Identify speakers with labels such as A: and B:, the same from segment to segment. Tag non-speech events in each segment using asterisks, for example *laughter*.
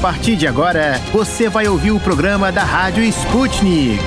A: partir de agora, você vai ouvir o programa da Rádio Sputnik.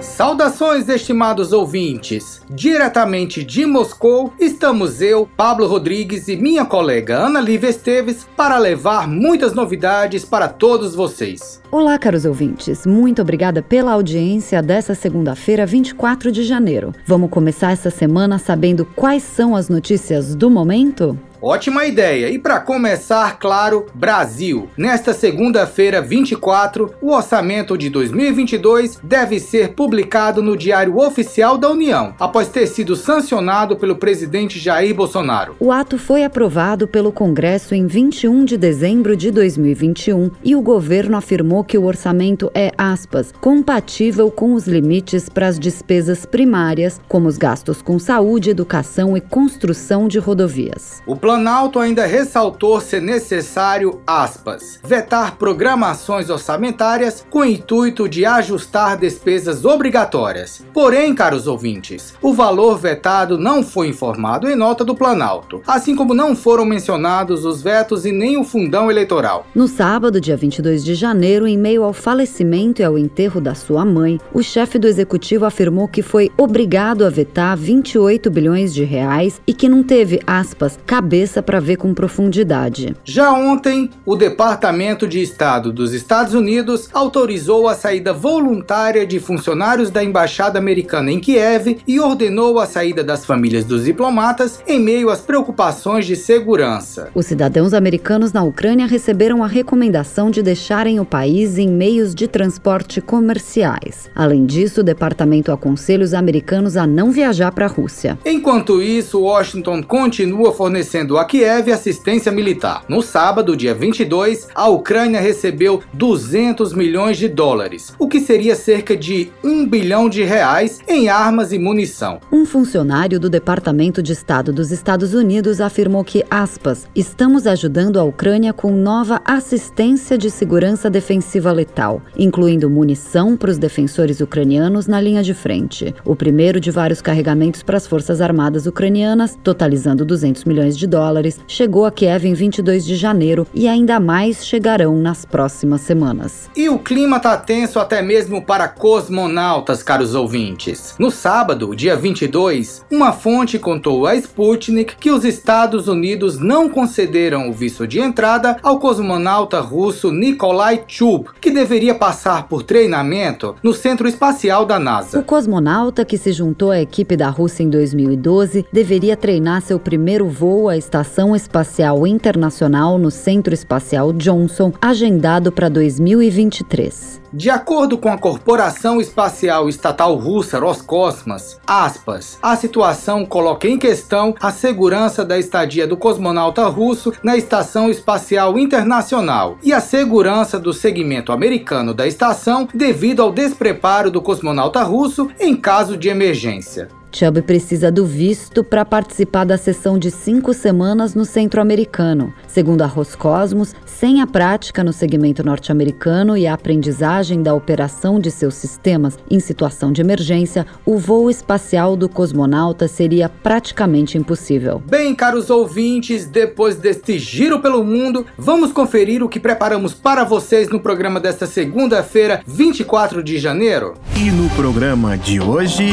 B: Saudações, estimados ouvintes! Diretamente de Moscou, estamos eu, Pablo Rodrigues e minha colega Ana Lívia Esteves para levar muitas novidades para todos vocês.
C: Olá, caros ouvintes. Muito obrigada pela audiência dessa segunda-feira, 24 de janeiro. Vamos começar essa semana sabendo quais são as notícias do momento?
B: Ótima ideia! E para começar, claro, Brasil. Nesta segunda-feira, 24, o orçamento de 2022 deve ser publicado no Diário Oficial da União, após ter sido sancionado pelo presidente Jair Bolsonaro.
C: O ato foi aprovado pelo Congresso em 21 de dezembro de 2021 e o governo afirmou que o orçamento é, aspas, compatível com os limites para as despesas primárias, como os gastos com saúde, educação e construção de rodovias.
B: O Planalto ainda ressaltou ser necessário, aspas, vetar programações orçamentárias com o intuito de ajustar despesas obrigatórias. Porém, caros ouvintes, o valor vetado não foi informado em nota do Planalto, assim como não foram mencionados os vetos e nem o fundão eleitoral.
C: No sábado, dia 22 de janeiro, em meio ao falecimento e ao enterro da sua mãe, o chefe do executivo afirmou que foi obrigado a vetar 28 bilhões de reais e que não teve, aspas, cabeça cabeça para ver com profundidade.
B: Já ontem, o Departamento de Estado dos Estados Unidos autorizou a saída voluntária de funcionários da embaixada americana em Kiev e ordenou a saída das famílias dos diplomatas em meio às preocupações de segurança.
C: Os cidadãos americanos na Ucrânia receberam a recomendação de deixarem o país em meios de transporte comerciais. Além disso, o departamento aconselha os americanos a não viajar para a Rússia.
B: Enquanto isso, Washington continua fornecendo a Kiev assistência militar. No sábado, dia 22, a Ucrânia recebeu 200 milhões de dólares, o que seria cerca de 1 bilhão de reais em armas e munição.
C: Um funcionário do Departamento de Estado dos Estados Unidos afirmou que, aspas, estamos ajudando a Ucrânia com nova assistência de segurança defensiva letal, incluindo munição para os defensores ucranianos na linha de frente. O primeiro de vários carregamentos para as Forças Armadas ucranianas, totalizando 200 milhões de dólares dólares, chegou a Kiev em 22 de janeiro e ainda mais chegarão nas próximas semanas.
B: E o clima tá tenso até mesmo para cosmonautas, caros ouvintes. No sábado, dia 22, uma fonte contou a Sputnik que os Estados Unidos não concederam o visto de entrada ao cosmonauta russo Nikolai Chub, que deveria passar por treinamento no Centro Espacial da NASA.
C: O cosmonauta que se juntou à equipe da Rússia em 2012 deveria treinar seu primeiro voo à Estação Espacial Internacional no Centro Espacial Johnson, agendado para 2023.
B: De acordo com a Corporação Espacial Estatal Russa Roscosmos, aspas, a situação coloca em questão a segurança da estadia do cosmonauta russo na Estação Espacial Internacional e a segurança do segmento americano da estação devido ao despreparo do cosmonauta russo em caso de emergência.
C: Chubb precisa do visto para participar da sessão de cinco semanas no centro americano. Segundo a Roscosmos, sem a prática no segmento norte-americano e a aprendizagem da operação de seus sistemas em situação de emergência, o voo espacial do cosmonauta seria praticamente impossível.
B: Bem, caros ouvintes, depois deste giro pelo mundo, vamos conferir o que preparamos para vocês no programa desta segunda-feira, 24 de janeiro.
A: E no programa de hoje.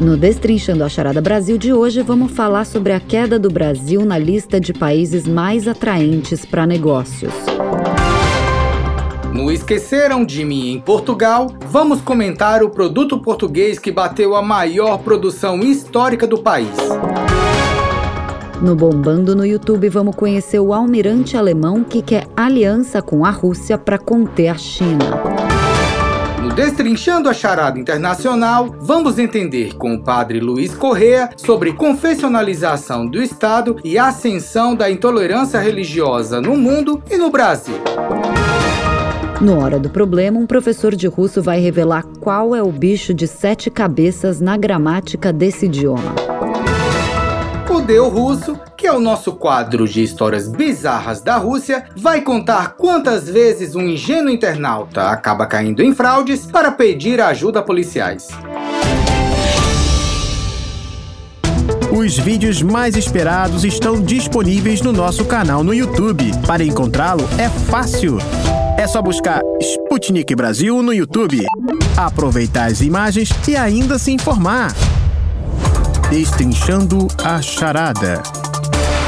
C: No Destrinchando a Charada Brasil de hoje, vamos falar sobre a queda do Brasil na lista de países mais atraentes para negócios.
B: No Esqueceram de Mim em Portugal, vamos comentar o produto português que bateu a maior produção histórica do país.
C: No Bombando no YouTube, vamos conhecer o almirante alemão que quer aliança com a Rússia para conter a China.
B: Destrinchando a Charada Internacional, vamos entender com o padre Luiz Correa sobre confessionalização do Estado e ascensão da intolerância religiosa no mundo e no Brasil.
C: No Hora do Problema, um professor de russo vai revelar qual é o bicho de sete cabeças na gramática desse idioma.
B: O Deu Russo que é o nosso quadro de histórias bizarras da Rússia, vai contar quantas vezes um ingênuo internauta acaba caindo em fraudes para pedir ajuda a policiais.
A: Os vídeos mais esperados estão disponíveis no nosso canal no YouTube. Para encontrá-lo é fácil. É só buscar Sputnik Brasil no YouTube, aproveitar as imagens e ainda se informar. Destrinchando a charada.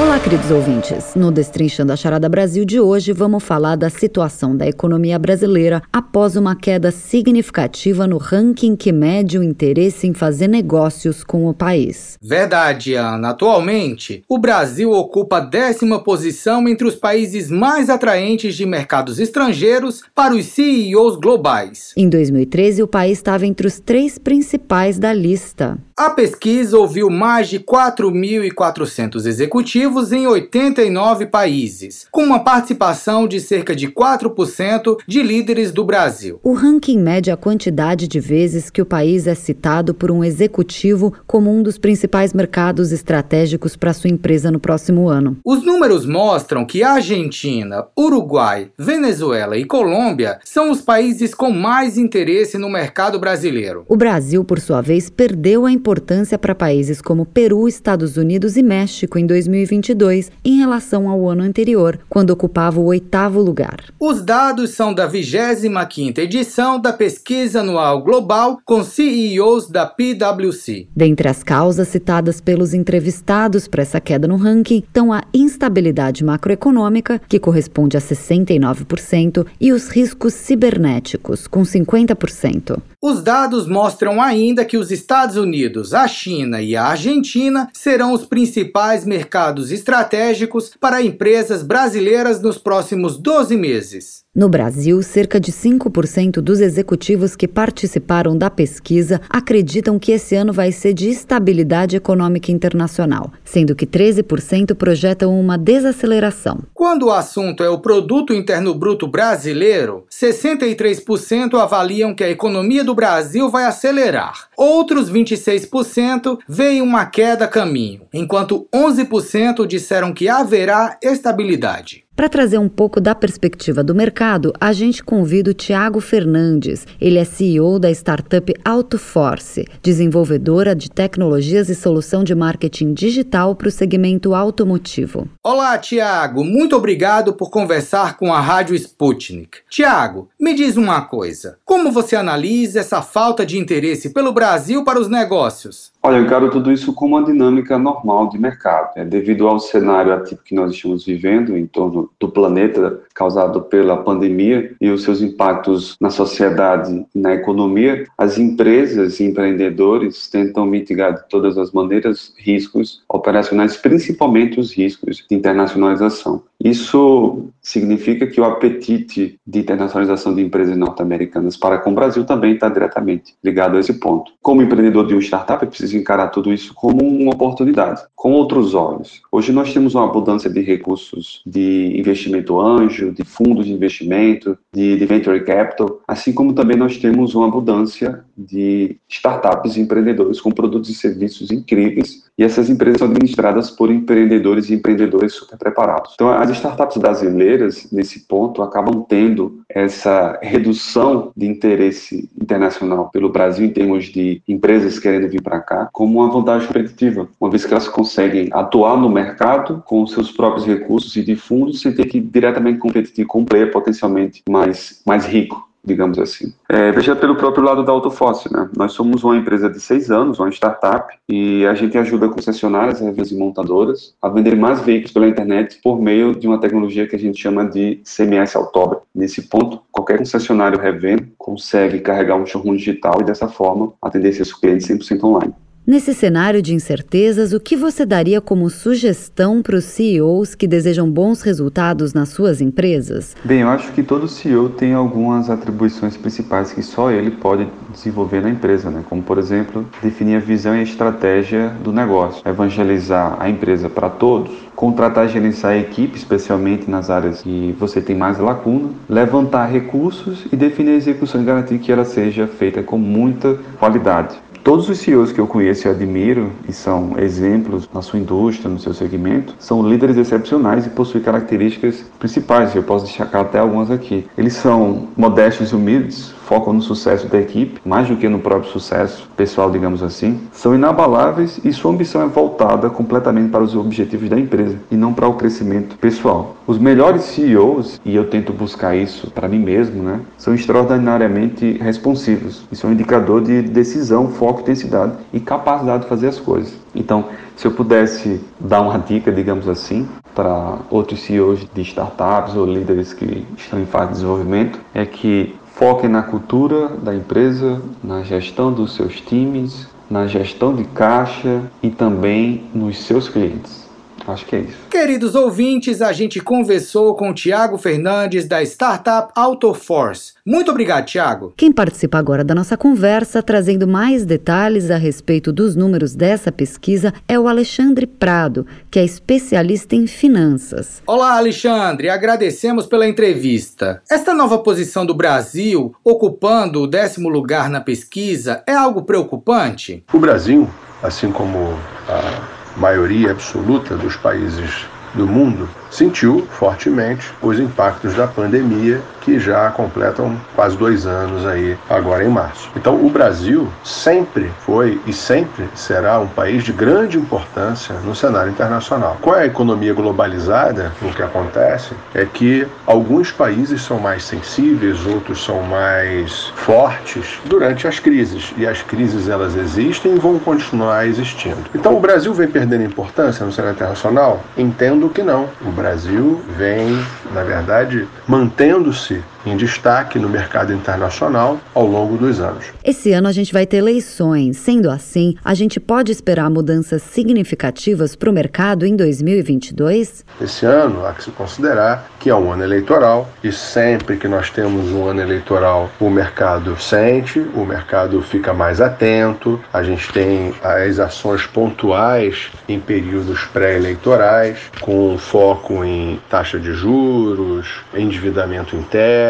C: Olá, queridos ouvintes. No Destrinchando a Charada Brasil de hoje, vamos falar da situação da economia brasileira após uma queda significativa no ranking que mede o interesse em fazer negócios com o país.
B: Verdade, Ana. Atualmente, o Brasil ocupa a décima posição entre os países mais atraentes de mercados estrangeiros para os CEOs globais.
C: Em 2013, o país estava entre os três principais da lista.
B: A pesquisa ouviu mais de 4.400 executivos em 89 países, com uma participação de cerca de 4% de líderes do Brasil.
C: O ranking mede a quantidade de vezes que o país é citado por um executivo como um dos principais mercados estratégicos para sua empresa no próximo ano.
B: Os números mostram que Argentina, Uruguai, Venezuela e Colômbia são os países com mais interesse no mercado brasileiro.
C: O Brasil, por sua vez, perdeu a importância para países como Peru, Estados Unidos e México em 2022 em relação ao ano anterior, quando ocupava o oitavo lugar.
B: Os dados são da 25ª edição da pesquisa anual global com CEOs da PwC.
C: Dentre as causas citadas pelos entrevistados para essa queda no ranking estão a instabilidade macroeconômica, que corresponde a 69%, e os riscos cibernéticos, com 50%.
B: Os dados mostram ainda que os Estados Unidos, a China e a Argentina serão os principais mercados estratégicos para empresas brasileiras nos próximos 12 meses.
C: No Brasil, cerca de 5% dos executivos que participaram da pesquisa acreditam que esse ano vai ser de estabilidade econômica internacional, sendo que 13% projetam uma desaceleração.
B: Quando o assunto é o produto interno bruto brasileiro, 63% avaliam que a economia do Brasil vai acelerar. Outros 26% veem uma queda caminho, enquanto 11% disseram que haverá estabilidade.
C: Para trazer um pouco da perspectiva do mercado, a gente convida o Tiago Fernandes. Ele é CEO da startup AutoForce, desenvolvedora de tecnologias e solução de marketing digital para o segmento automotivo.
B: Olá, Tiago. Muito obrigado por conversar com a Rádio Sputnik. Tiago, me diz uma coisa. Como você analisa essa falta de interesse pelo Brasil para os negócios?
D: Olha, eu encaro tudo isso como uma dinâmica normal de mercado. É, devido ao cenário atípico que nós estamos vivendo em torno do planeta, causado pela pandemia e os seus impactos na sociedade e na economia, as empresas e empreendedores tentam mitigar de todas as maneiras riscos operacionais, principalmente os riscos de internacionalização. Isso significa que o apetite de internacionalização de empresas norte-americanas para com o Brasil também está diretamente ligado a esse ponto. Como empreendedor de uma startup, eu preciso encarar tudo isso como uma oportunidade, com outros olhos. Hoje nós temos uma abundância de recursos de investimento anjo, de fundos de investimento, de, de venture capital, assim como também nós temos uma abundância de startups e empreendedores com produtos e serviços incríveis e essas empresas são administradas por empreendedores e empreendedores super preparados. Então, as startups brasileiras, nesse ponto, acabam tendo essa redução de interesse internacional pelo Brasil em termos de empresas querendo vir para cá como uma vantagem competitiva, uma vez que elas conseguem atuar no mercado com seus próprios recursos e de fundos sem ter que diretamente competir com um player potencialmente mais, mais rico digamos assim. É, veja pelo próprio lado da Autofóssil, né? Nós somos uma empresa de seis anos, uma startup, e a gente ajuda concessionárias, revistas e montadoras a vender mais veículos pela internet por meio de uma tecnologia que a gente chama de CMS Autobra. Nesse ponto, qualquer concessionário revenda consegue carregar um showroom digital e dessa forma atender seus clientes 100% online.
C: Nesse cenário de incertezas, o que você daria como sugestão para os CEOs que desejam bons resultados nas suas empresas?
D: Bem, eu acho que todo CEO tem algumas atribuições principais que só ele pode desenvolver na empresa, né? como, por exemplo, definir a visão e a estratégia do negócio, evangelizar a empresa para todos, contratar e gerenciar a equipe, especialmente nas áreas que você tem mais lacuna, levantar recursos e definir a execução e garantir que ela seja feita com muita qualidade todos os CEOs que eu conheço e admiro, e são exemplos na sua indústria, no seu segmento, são líderes excepcionais e possuem características principais, eu posso destacar até algumas aqui. Eles são modestos e humildes, focam no sucesso da equipe, mais do que no próprio sucesso pessoal, digamos assim, são inabaláveis e sua ambição é voltada completamente para os objetivos da empresa e não para o crescimento pessoal. Os melhores CEOs, e eu tento buscar isso para mim mesmo, né, são extraordinariamente responsivos. Isso é um indicador de decisão, foco, intensidade e capacidade de fazer as coisas. Então, se eu pudesse dar uma dica, digamos assim, para outros CEOs de startups ou líderes que estão em fase de desenvolvimento, é que Foque na cultura da empresa, na gestão dos seus times, na gestão de caixa e também nos seus clientes. Acho que é isso.
B: Queridos ouvintes, a gente conversou com o Tiago Fernandes da startup AutoForce. Muito obrigado, Tiago.
C: Quem participa agora da nossa conversa, trazendo mais detalhes a respeito dos números dessa pesquisa, é o Alexandre Prado, que é especialista em finanças.
B: Olá, Alexandre. Agradecemos pela entrevista. Esta nova posição do Brasil, ocupando o décimo lugar na pesquisa, é algo preocupante?
E: O Brasil, assim como a maioria absoluta dos países do mundo, sentiu fortemente os impactos da pandemia que já completam quase dois anos aí agora em março. Então o Brasil sempre foi e sempre será um país de grande importância no cenário internacional. Com a economia globalizada, o que acontece é que alguns países são mais sensíveis, outros são mais fortes durante as crises e as crises elas existem e vão continuar existindo. Então o Brasil vem perdendo importância no cenário internacional? Entendo que não. O Brasil vem, na verdade, mantendo-se you. Em destaque no mercado internacional ao longo dos anos.
C: Esse ano a gente vai ter eleições. Sendo assim, a gente pode esperar mudanças significativas para o mercado em 2022?
E: Esse ano há que se considerar que é um ano eleitoral e sempre que nós temos um ano eleitoral, o mercado sente, o mercado fica mais atento, a gente tem as ações pontuais em períodos pré-eleitorais, com foco em taxa de juros, endividamento interno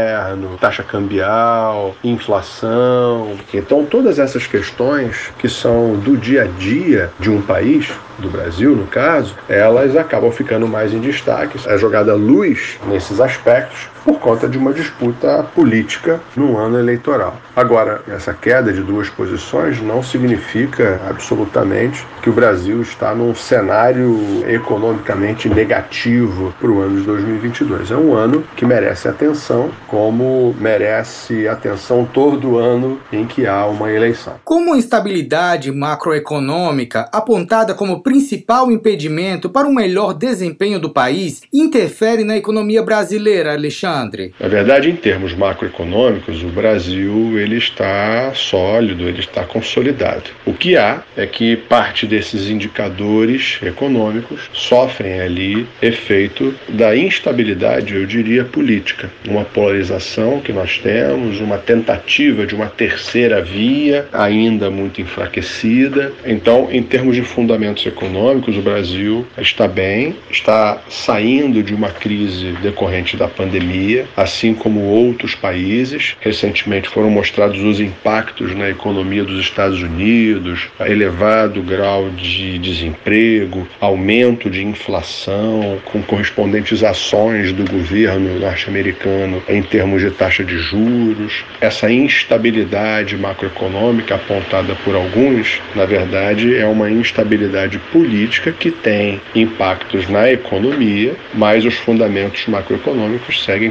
E: taxa cambial, inflação. Então, todas essas questões que são do dia a dia de um país, do Brasil, no caso, elas acabam ficando mais em destaque. É jogada luz nesses aspectos por conta de uma disputa política no ano eleitoral. Agora, essa queda de duas posições não significa absolutamente que o Brasil está num cenário economicamente negativo para o ano de 2022. É um ano que merece atenção, como merece atenção todo ano em que há uma eleição.
B: Como a instabilidade macroeconômica, apontada como principal impedimento para um melhor desempenho do país, interfere na economia brasileira, Alexandre?
E: Na verdade, em termos macroeconômicos, o Brasil ele está sólido, ele está consolidado. O que há é que parte desses indicadores econômicos sofrem ali efeito da instabilidade, eu diria, política. Uma polarização que nós temos, uma tentativa de uma terceira via ainda muito enfraquecida. Então, em termos de fundamentos econômicos, o Brasil está bem, está saindo de uma crise decorrente da pandemia assim como outros países. Recentemente foram mostrados os impactos na economia dos Estados Unidos, elevado grau de desemprego, aumento de inflação, com correspondentes ações do governo norte-americano em termos de taxa de juros. Essa instabilidade macroeconômica apontada por alguns, na verdade, é uma instabilidade política que tem impactos na economia, mas os fundamentos macroeconômicos seguem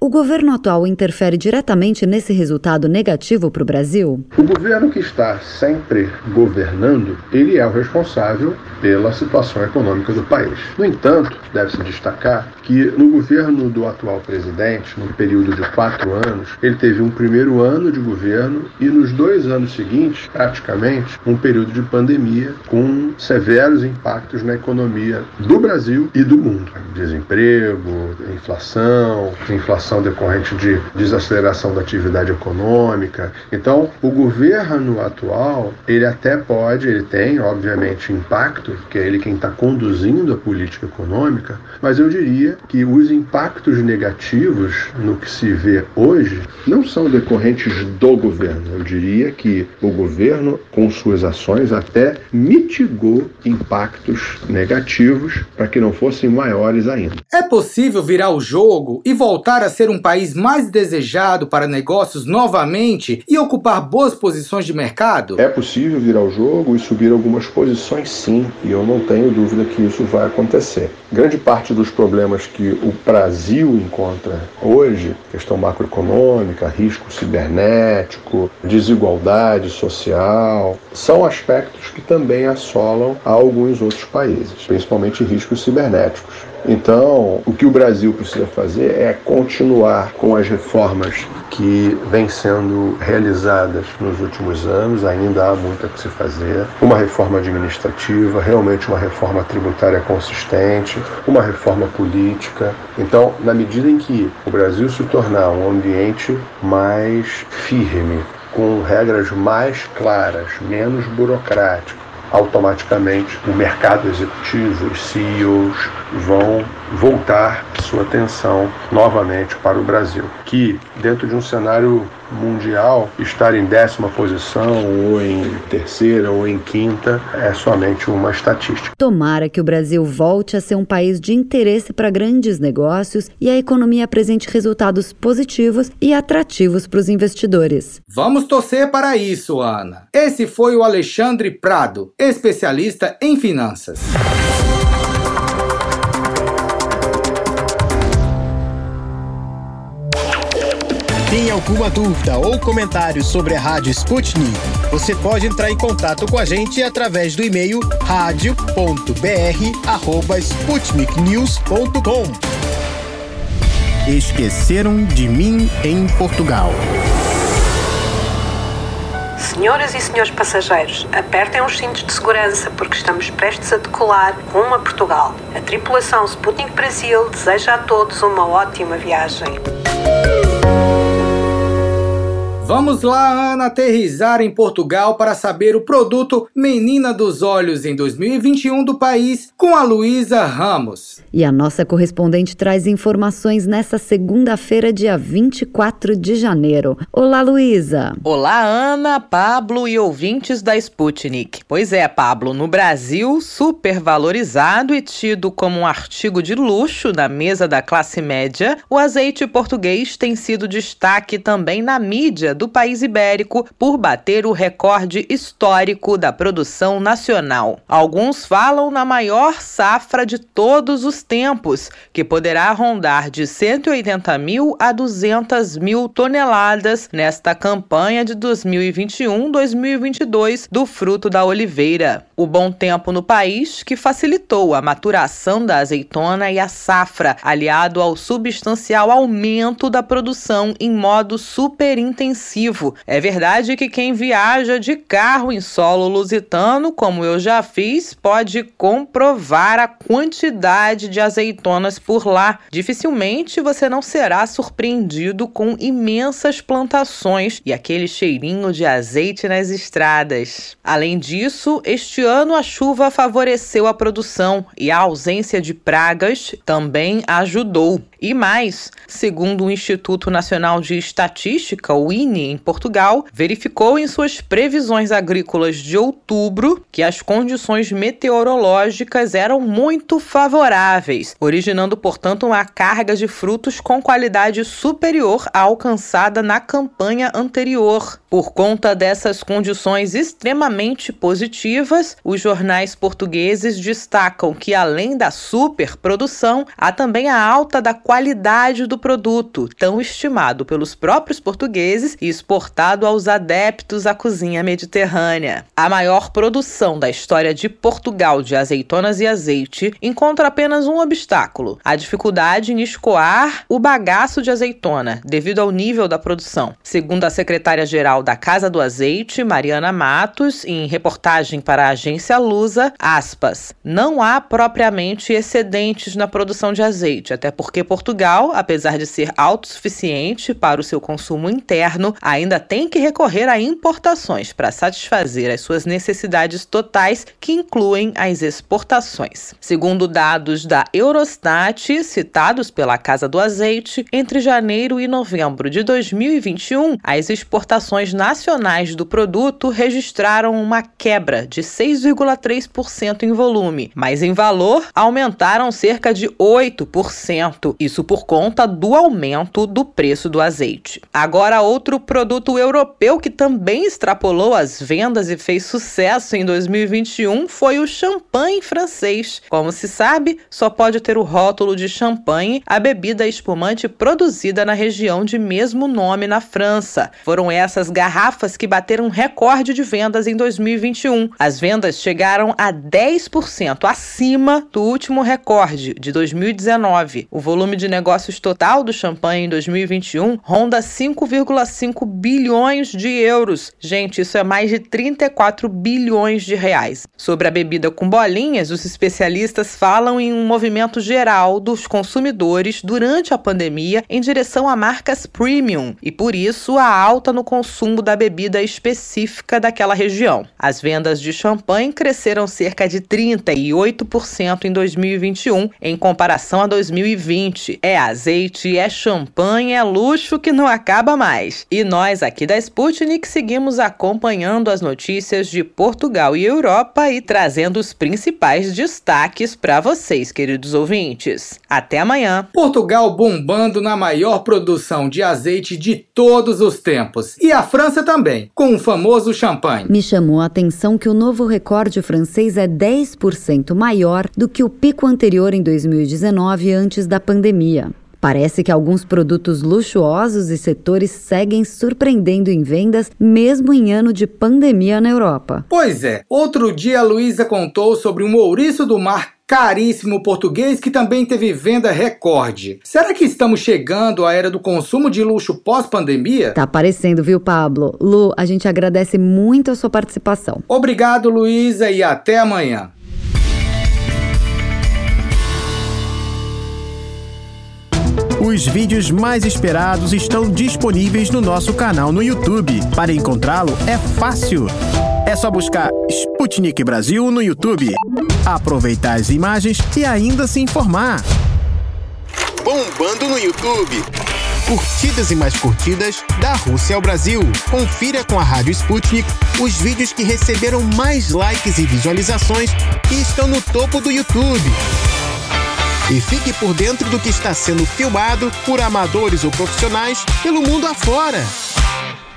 C: O governo atual interfere diretamente nesse resultado negativo para o Brasil?
E: O governo que está sempre governando, ele é o responsável pela situação econômica do país. No entanto, deve-se destacar que no governo do atual presidente, no período de quatro anos, ele teve um primeiro ano de governo e nos dois anos seguintes, praticamente, um período de pandemia com severos impactos na economia do Brasil e do mundo. Desemprego, inflação, inflação decorrente de desaceleração da atividade econômica. Então, o governo atual, ele até pode, ele tem, obviamente, impacto, que é ele quem está conduzindo a política econômica, mas eu diria que os impactos negativos no que se vê hoje não são decorrentes do governo. Eu diria que o governo, com suas ações, até mitigou impactos negativos para que não fossem maiores ainda.
B: É possível virar o jogo e voltar a ser um país mais desejado para negócios novamente e ocupar boas posições de mercado?
E: É possível virar o jogo e subir algumas posições, sim, e eu não tenho dúvida que isso vai acontecer. Grande parte dos problemas que o Brasil encontra hoje, questão macroeconômica, risco cibernético, desigualdade social, são aspectos que também assolam alguns outros países, principalmente riscos cibernéticos. Então, o que o Brasil precisa fazer é continuar com as reformas que vêm sendo realizadas nos últimos anos, ainda há muito a que se fazer. Uma reforma administrativa, realmente uma reforma tributária consistente, uma reforma política. Então, na medida em que o Brasil se tornar um ambiente mais firme, com regras mais claras, menos burocrático, automaticamente o mercado executivo, os CEOs vão voltar sua atenção novamente para o Brasil, que dentro de um cenário mundial estar em décima posição ou em terceira ou em quinta é somente uma estatística.
C: Tomara que o Brasil volte a ser um país de interesse para grandes negócios e a economia apresente resultados positivos e atrativos para os investidores.
B: Vamos torcer para isso, Ana. Esse foi o Alexandre Prado, especialista em finanças.
A: Alguma dúvida ou comentário sobre a Rádio Sputnik? Você pode entrar em contato com a gente através do e-mail radio.br@sputniknews.com. Esqueceram de mim em Portugal.
F: Senhoras e senhores passageiros, apertem os cintos de segurança porque estamos prestes a decolar rumo a Portugal. A tripulação Sputnik Brasil deseja a todos uma ótima viagem.
B: Vamos lá, Ana, aterrizar em Portugal para saber o produto Menina dos Olhos em 2021 do país com a Luísa Ramos.
C: E a nossa correspondente traz informações nessa segunda-feira, dia 24 de janeiro. Olá, Luísa.
G: Olá, Ana, Pablo e ouvintes da Sputnik. Pois é, Pablo, no Brasil, super valorizado e tido como um artigo de luxo na mesa da classe média, o azeite português tem sido destaque também na mídia do país ibérico por bater o recorde histórico da produção nacional. Alguns falam na maior safra de todos os tempos, que poderá rondar de 180 mil a 200 mil toneladas nesta campanha de 2021-2022 do fruto da oliveira. O bom tempo no país que facilitou a maturação da azeitona e a safra, aliado ao substancial aumento da produção em modo super intensivo é verdade que quem viaja de carro em solo lusitano, como eu já fiz, pode comprovar a quantidade de azeitonas por lá. Dificilmente você não será surpreendido com imensas plantações e aquele cheirinho de azeite nas estradas. Além disso, este ano a chuva favoreceu a produção e a ausência de pragas também ajudou. E mais, segundo o Instituto Nacional de Estatística, o INE, em Portugal, verificou em suas previsões agrícolas de outubro que as condições meteorológicas eram muito favoráveis, originando, portanto, uma carga de frutos com qualidade superior à alcançada na campanha anterior. Por conta dessas condições extremamente positivas, os jornais portugueses destacam que, além da superprodução, há também a alta da qualidade do produto, tão estimado pelos próprios portugueses e exportado aos adeptos à cozinha mediterrânea. A maior produção da história de Portugal de azeitonas e azeite encontra apenas um obstáculo: a dificuldade em escoar o bagaço de azeitona, devido ao nível da produção. Segundo a secretária-geral da Casa do Azeite, Mariana Matos, em reportagem para a agência Lusa, aspas, não há propriamente excedentes na produção de azeite, até porque Portugal, apesar de ser autossuficiente para o seu consumo interno, ainda tem que recorrer a importações para satisfazer as suas necessidades totais, que incluem as exportações. Segundo dados da Eurostat, citados pela Casa do Azeite, entre janeiro e novembro de 2021, as exportações nacionais do produto registraram uma quebra de 6,3% em volume, mas em valor aumentaram cerca de 8%, isso por conta do aumento do preço do azeite. Agora, outro produto europeu que também extrapolou as vendas e fez sucesso em 2021 foi o champanhe francês. Como se sabe, só pode ter o rótulo de champanhe a bebida espumante produzida na região de mesmo nome na França. Foram essas garrafas que bateram recorde de vendas em 2021. As vendas chegaram a 10% acima do último recorde de 2019. O volume de negócios total do champanhe em 2021 ronda 5,5 bilhões de euros. Gente, isso é mais de 34 bilhões de reais. Sobre a bebida com bolinhas, os especialistas falam em um movimento geral dos consumidores durante a pandemia em direção a marcas premium e por isso a alta no consumo da bebida específica daquela região. As vendas de champanhe cresceram cerca de 38% em 2021 em comparação a 2020. É azeite, é champanhe, é luxo que não acaba mais. E nós aqui da Sputnik seguimos acompanhando as notícias de Portugal e Europa e trazendo os principais destaques para vocês, queridos ouvintes. Até amanhã.
B: Portugal bombando na maior produção de azeite de todos os tempos. E a França também, com o famoso champanhe.
C: Me chamou a atenção que o novo recorde francês é 10% maior do que o pico anterior em 2019, antes da pandemia. Parece que alguns produtos luxuosos e setores seguem surpreendendo em vendas, mesmo em ano de pandemia na Europa.
B: Pois é, outro dia a Luísa contou sobre um ouriço do mar caríssimo português que também teve venda recorde. Será que estamos chegando à era do consumo de luxo pós-pandemia?
C: Tá aparecendo, viu, Pablo? Lu, a gente agradece muito a sua participação.
B: Obrigado, Luísa, e até amanhã.
A: Os vídeos mais esperados estão disponíveis no nosso canal no YouTube. Para encontrá-lo é fácil. É só buscar Sputnik Brasil no YouTube, aproveitar as imagens e ainda se informar. Bombando no YouTube. Curtidas e mais curtidas da Rússia ao Brasil. Confira com a Rádio Sputnik os vídeos que receberam mais likes e visualizações e estão no topo do YouTube. E fique por dentro do que está sendo filmado por amadores ou profissionais pelo mundo afora.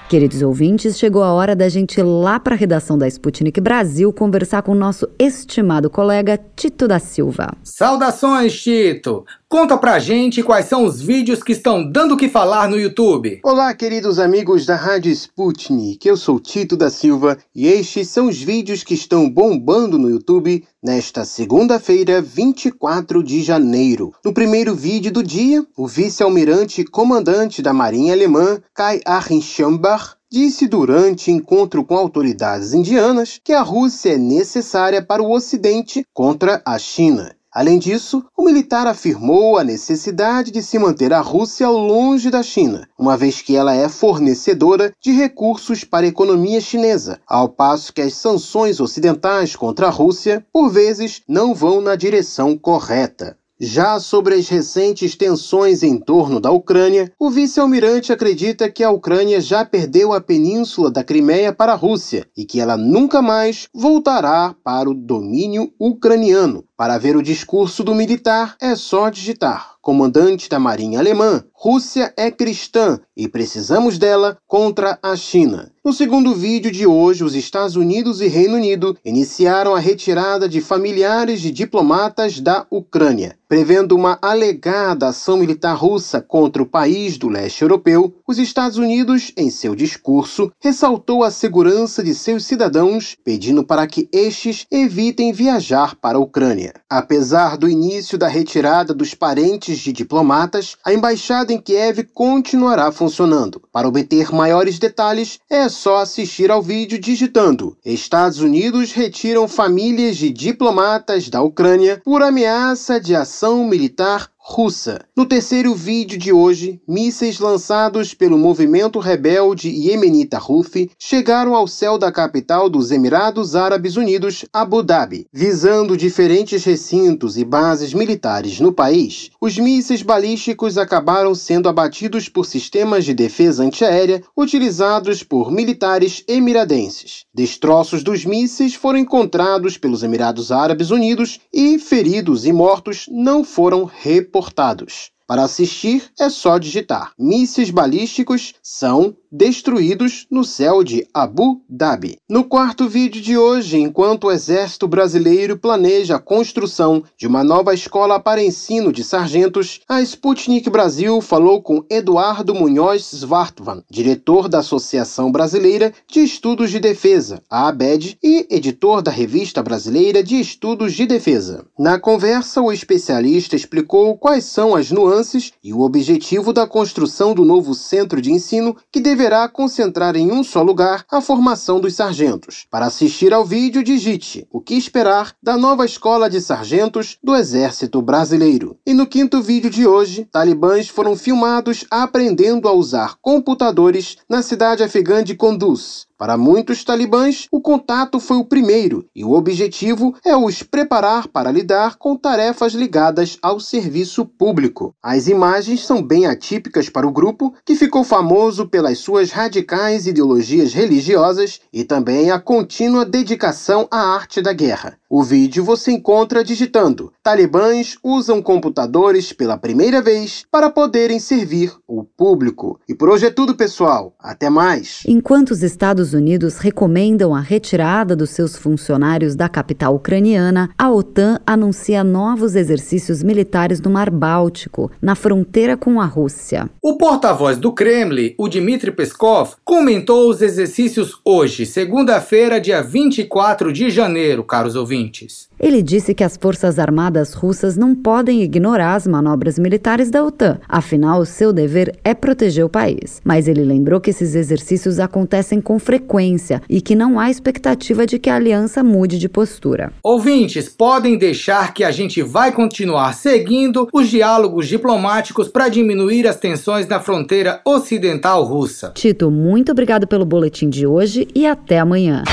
C: Queridos ouvintes, chegou a hora da gente ir lá para a redação da Sputnik Brasil conversar com o nosso estimado colega Tito da Silva.
B: Saudações, Tito! Conta pra gente quais são os vídeos que estão dando o que falar no YouTube.
H: Olá, queridos amigos da Rádio Sputnik. Eu sou Tito da Silva e estes são os vídeos que estão bombando no YouTube nesta segunda-feira, 24 de janeiro. No primeiro vídeo do dia, o vice-almirante comandante da Marinha Alemã, Kai Achim Schambach, disse durante encontro com autoridades indianas que a Rússia é necessária para o Ocidente contra a China. Além disso, o militar afirmou a necessidade de se manter a Rússia longe da China, uma vez que ela é fornecedora de recursos para a economia chinesa, ao passo que as sanções ocidentais contra a Rússia, por vezes, não vão na direção correta. Já sobre as recentes tensões em torno da Ucrânia, o vice-almirante acredita que a Ucrânia já perdeu a península da Crimeia para a Rússia e que ela nunca mais voltará para o domínio ucraniano. Para ver o discurso do militar, é só digitar comandante da Marinha Alemã, Rússia é cristã e precisamos dela contra a China. No segundo vídeo de hoje, os Estados Unidos e Reino Unido iniciaram a retirada de familiares de diplomatas da Ucrânia. Prevendo uma alegada ação militar russa contra o país do leste europeu, os Estados Unidos, em seu discurso, ressaltou a segurança de seus cidadãos, pedindo para que estes evitem viajar para a Ucrânia. Apesar do início da retirada dos parentes de diplomatas, a embaixada em Kiev continuará funcionando. Para obter maiores detalhes, é só assistir ao vídeo digitando Estados Unidos retiram famílias de diplomatas da Ucrânia por ameaça de ação militar russa. No terceiro vídeo de hoje, mísseis lançados pelo movimento rebelde iemenita Houthi chegaram ao céu da capital dos Emirados Árabes Unidos, Abu Dhabi, visando diferentes recintos e bases militares no país. Os mísseis balísticos acabaram sendo abatidos por sistemas de defesa antiaérea utilizados por militares emiradenses. Destroços dos mísseis foram encontrados pelos Emirados Árabes Unidos e feridos e mortos não foram reportados reportados. Para assistir, é só digitar. Mísseis balísticos são destruídos no céu de Abu Dhabi. No quarto vídeo de hoje, enquanto o exército brasileiro planeja a construção de uma nova escola para ensino de sargentos, a Sputnik Brasil falou com Eduardo Munhoz Svartvan, diretor da Associação Brasileira de Estudos de Defesa, a ABED, e editor da Revista Brasileira de Estudos de Defesa. Na conversa, o especialista explicou quais são as nuances e o objetivo da construção do novo centro de ensino que deve deverá concentrar em um só lugar a formação dos sargentos. Para assistir ao vídeo, digite o que esperar da nova escola de sargentos do Exército Brasileiro. E no quinto vídeo de hoje, talibãs foram filmados aprendendo a usar computadores na cidade afegã de Kunduz. Para muitos talibãs, o contato foi o primeiro e o objetivo é os preparar para lidar com tarefas ligadas ao serviço público. As imagens são bem atípicas para o grupo, que ficou famoso pelas suas radicais ideologias religiosas e também a contínua dedicação à arte da guerra. O vídeo você encontra digitando: Talibãs usam computadores pela primeira vez para poderem servir o público. E por hoje é tudo, pessoal. Até mais.
C: Enquanto os Estados Estados Unidos recomendam a retirada dos seus funcionários da capital ucraniana, a OTAN anuncia novos exercícios militares no Mar Báltico, na fronteira com a Rússia.
B: O porta-voz do Kremlin, o Dmitry Peskov, comentou os exercícios hoje, segunda-feira, dia 24 de janeiro, caros ouvintes.
C: Ele disse que as Forças Armadas russas não podem ignorar as manobras militares da OTAN, afinal, seu dever é proteger o país. Mas ele lembrou que esses exercícios acontecem com frequência e que não há expectativa de que a aliança mude de postura.
B: Ouvintes, podem deixar que a gente vai continuar seguindo os diálogos diplomáticos para diminuir as tensões na fronteira ocidental russa.
C: Tito, muito obrigado pelo boletim de hoje e até amanhã.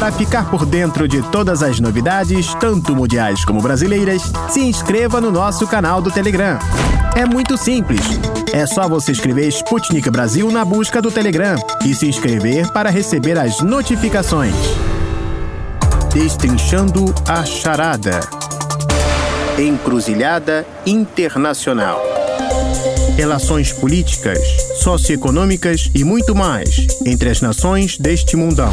A: Para ficar por dentro de todas as novidades, tanto mundiais como brasileiras, se inscreva no nosso canal do Telegram. É muito simples. É só você escrever Sputnik Brasil na busca do Telegram e se inscrever para receber as notificações. Destrinchando a charada. Encruzilhada Internacional. Relações políticas, socioeconômicas e muito mais entre as nações deste mundão